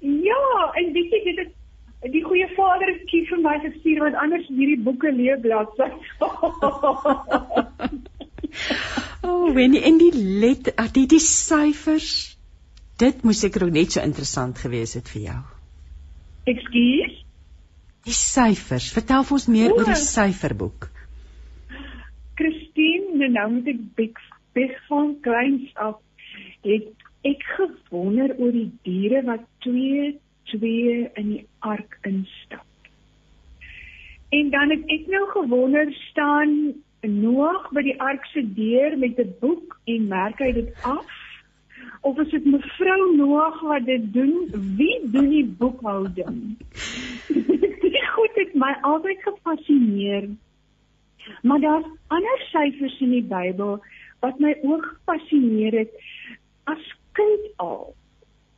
Ja, en weet jy dit het die goeie vader het kies vir my gestuur want anders hierdie boeke leeg bladsy. O, oh, en die let ag die, die syfers. Dit moes seker ook net so interessant gewees het vir jou. Ekskuus. Die syfers. Vertel vir ons meer oor die syferboek. Christine, nou, nou moet ek big big van kleins af het ek gewonder oor die diere wat twee twee in die ark instap. En dan het ek nou gewonder staan Noag by die ark se deur met 'n boek en merk hy dit af of is dit mevrou Noag wat dit doen? Wie doen die boekhouding? Goed het my altyd gefassineer. Maar daar's ander syfers in die Bybel wat my ook gefassineer het as kind al.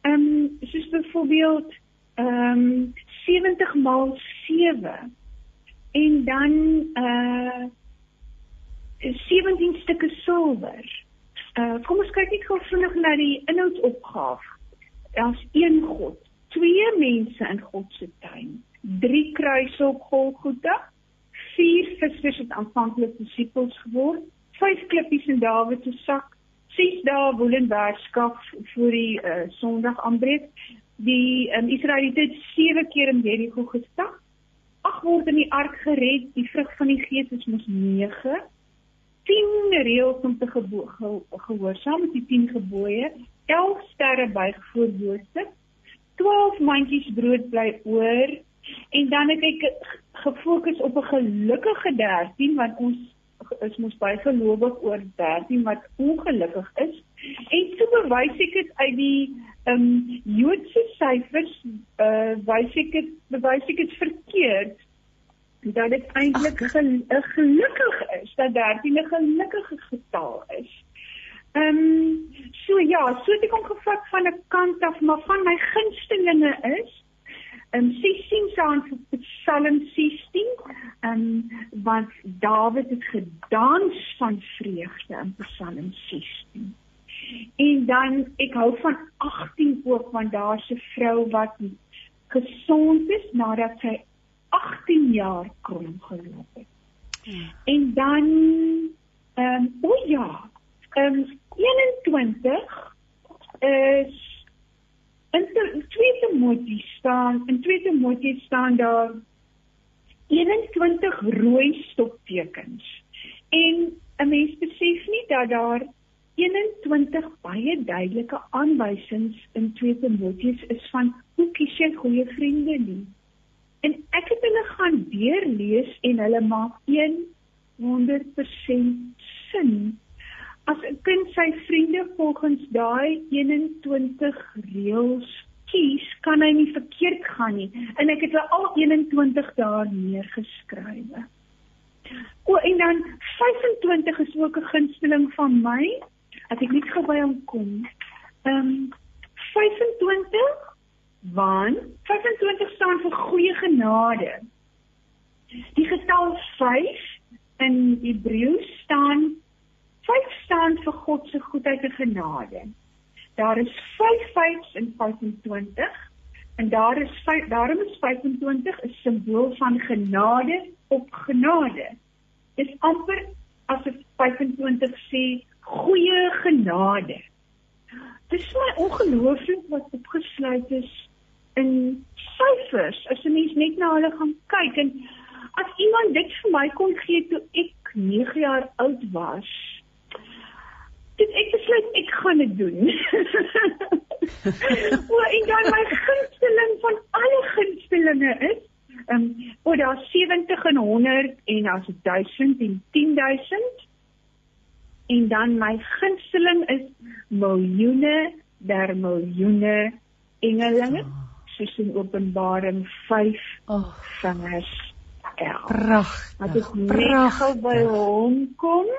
Ehm um, soos byvoorbeeld ehm um, 70 maal 7 en dan uh 17 stukke silwer. Uh kom ons kyk net gou vinnig na die inhoudsopgawe. Daar's een God, twee mense in God se tuin, drie kruise op Golgotha, Vier vissers het aanvanklik disippels geword. Vyf klippies in Dawid se sak. 6 dae woelenwerskap voor die uh, Sondag aanbreek. Die um, Israeliete het 7 keer in Jericho gestap. Ag word in die ark gered. Die vrug van die Gees is mos 9. 10 reëls om te gehoorsaam met die 10 gebooie. 11 sterre buig voor Josef. 12 mandjies brood bly oor en dan het ek gefokus op 'n gelukkige 13 want ons is mos baie gelowig oor 13 wat ongelukkig is en so bewys ek dit uit die ehm um, Joodse syfers uh wys ek dit bewys ek dit verkeerd dat dit eintlik 'n gelukkig is dat 13 'n gelukkige getal is. Ehm um, so ja, so het ek hom gevat van 'n kant af, maar van my gunstelinge is in 16 saans Psalm 16, ehm um, want Dawid het gedans van vreugde in Psalm 16. En dan ek hou van 18 ook want daar's 'n vrou wat gesond is nadat sy 18 jaar krom geloop het. Hmm. En dan ehm um, o ja, ehm um, 21 is in twee Timoteus staan, in twee Timoteus staan daar 21 rooi stoptekens. En 'n mens besef nie dat daar 21 baie duidelike aanwysings in 2 Timoteus is van hoe kies jy goeie vriende nie. En ek het hulle gaan deurlees en hulle maak 100% sin as 'n kind sy vriende volgens daai 21 reëls kies, kan hy nie verkeerd gaan nie. En ek het al 21 daar neergeskrywe. O, en dan 25 is ook 'n gunsteling van my. As ek net gou by hom kom. Ehm um, 25 want 25 staan vir goeie genade. Die getal 5 in Hebreëus staan Vyf staan vir God se goedheid en genade. Daar is 5 vyfs in 25 en daar is 5 daarom is 25 'n simbool van genade op genade. Dit is amper asof 25 sê goeie genade. Dit is my ongelooflik wat opgesluit is in syfers. As 'n mens net na hulle gaan kyk en as iemand dit vir my kon gee toe ek 9 jaar oud was, dit ek besluit ek gaan dit doen. o, en dan my gunsteling van alle gunstelinge is, ehm, um, o, daar 70 en 100 en as 1000 en 10000. En dan my gunsteling is miljoene der miljoene engelinge, soos in Openbaring 5 oh. vingers. Ja. Pragtig. Wat ek pragtig by hom kom.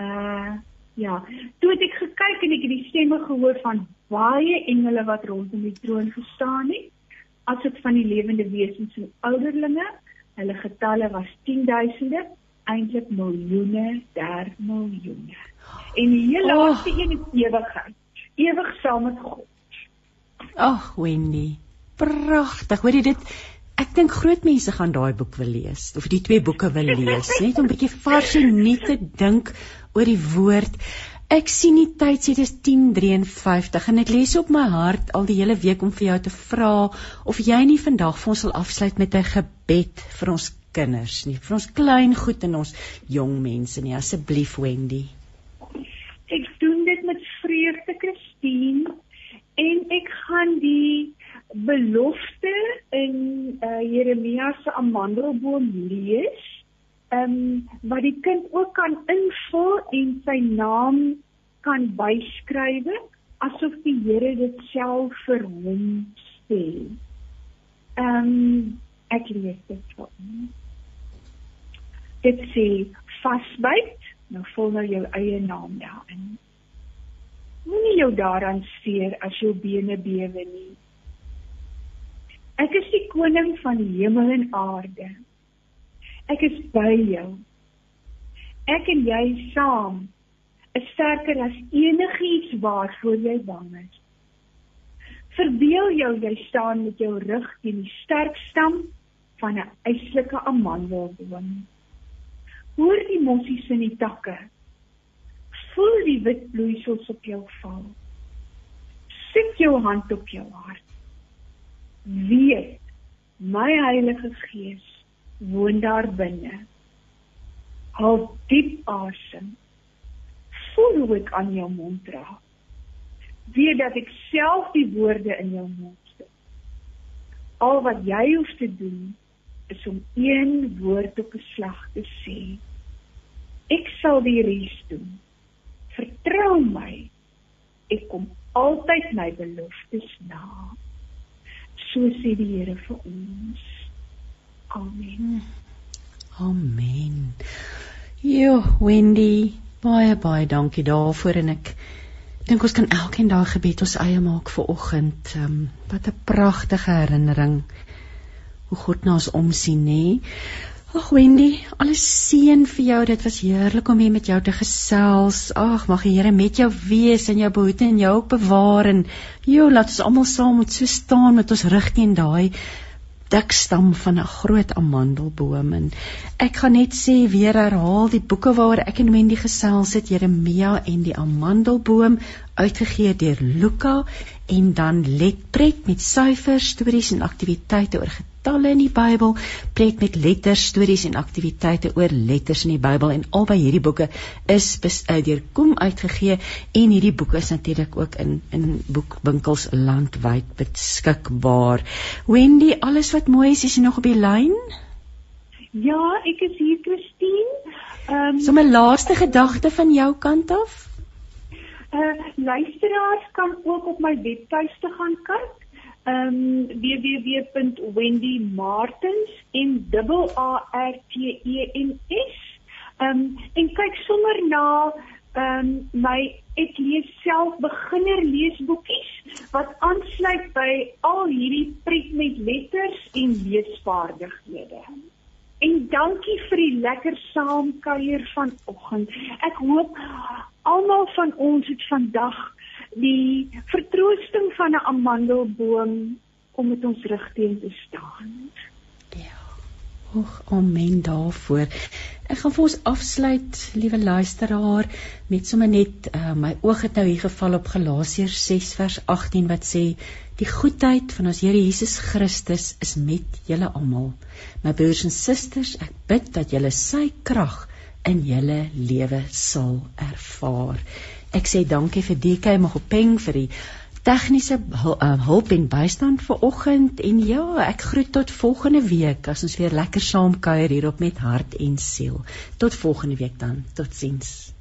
Uh Ja, toe het ek gekyk en ek het die stemme gehoor van baie engele wat rondom die troon gestaan het, asook van die lewende wesens en ouderlinge. Hulle getalle was 10000de, eintlik miljoene, der miljoene. En die heel oh. laaste een is ewigheid. Ewig saam met God. Ag, Wendy. Pragtig. Hoor jy dit? Ek dink groot mense gaan daai boek wil lees of die twee boeke wil lees, net om 'n bietjie vars en nuut te dink oor die woord. Ek sien die tyd sê dis 10:53 en ek lees op my hart al die hele week om vir jou te vra of jy nie vandag vir ons sal afsluit met 'n gebed vir ons kinders nie, vir ons klein goed en ons jong mense nie, asseblief Wendy. Ek doen dit met vreugde, Christine, en ek gaan die belofte in uh, Jeremia se amandelboom lees ehm um, wat die kind ook kan invul en sy naam kan byskryf asof die Here dit self vir hom sê. Ehm um, ek lees dit vir hom. Dit sê vasbyt, nou vul nou jou eie naam daarin. Moenie jou daaraan steur as jou bene bewe nie. Ek is die koning van die hemel en aarde. Ek is by jou. Ek en jy saam is sterker as enigiets waarvoor jy bang is. Verbeel jou jy staan met jou rug teen die sterk stam van 'n eislike amandelboom. Hoor die mossies in die takke. Voel die wit bloeisels op jou val. Sit jou hand op jou hart. Weet, my Heilige Gees woon daar binne. Haal diep asem. Voel hoe ek aan jou mond raak. Weet dat ek self die woorde in jou mond sit. Al wat jy hoef te doen is om een woord op 'n slag te sê. Ek sal die res doen. Vertrou my. Ek kom altyd my beloftes na. So sê die Here vir ons. Amen. Amen. Jo, Wendy, baie baie dankie daarvoor en ek dink ons kan elkeen daai gebed ons eie maak vir oggend. Ehm um, wat 'n pragtige herinnering hoe God na ons omsien, nê? Ag Wendy, alles seën vir jou. Dit was heerlik om hier met jou te gesels. Ag, mag die Here met jou wees en jou behoed en jou ook bewaar en jo, laat ons almal saam moet so staan met ons rug teen daai dik stam van 'n groot amandelboom en ek gaan net sê weer herhaal die boeke waaroor ek en Wendy gesels het Jeremia en die amandelboom uitgegee deur Luka en dan Letpret met syfers, stories en aktiwiteite oor getalle in die Bybel, Pret met letters, stories en aktiwiteite oor letters in die Bybel en albei hierdie boeke is uh, deur Kom uitgegee en hierdie boeke is natuurlik ook in in boekwinkels landwyd beskikbaar. Wendy, alles wat mooi is, is jy nog op die lyn? Ja, ek is hier, Christine. Ehm um, So my laaste gedagte van jou kant af? Uh luisteraars kan ook op my webtuiste gaan kyk um www.wendymartins en double a r t e n s um en kyk sommer na um my ek lees self beginner leesboekies wat aansluit by al hierdie pret met letters en leesvaardighede. En dankie vir die lekker saamkuier vanoggend. Ek hoop almal van ons het vandag die vertroosting van 'n amandelboom om met ons rug teen te staan. Ja. Och, amen daarvoor. Ek gaan vir ons afsluit, liewe luisteraar, met sommer net uh, my oog het nou hier geval op Galasiërs 6 vers 18 wat sê die goedheid van ons Here Jesus Christus is met julle almal. My broers en susters, ek bid dat julle sy krag in julle lewe sal ervaar. Ek sê dankie vir DK Magopeng vir die tegniese uh, hulp en bystand vir oggend en ja, ek groet tot volgende week as ons weer lekker saam kuier hier op met hart en siel. Tot volgende week dan. Totsiens.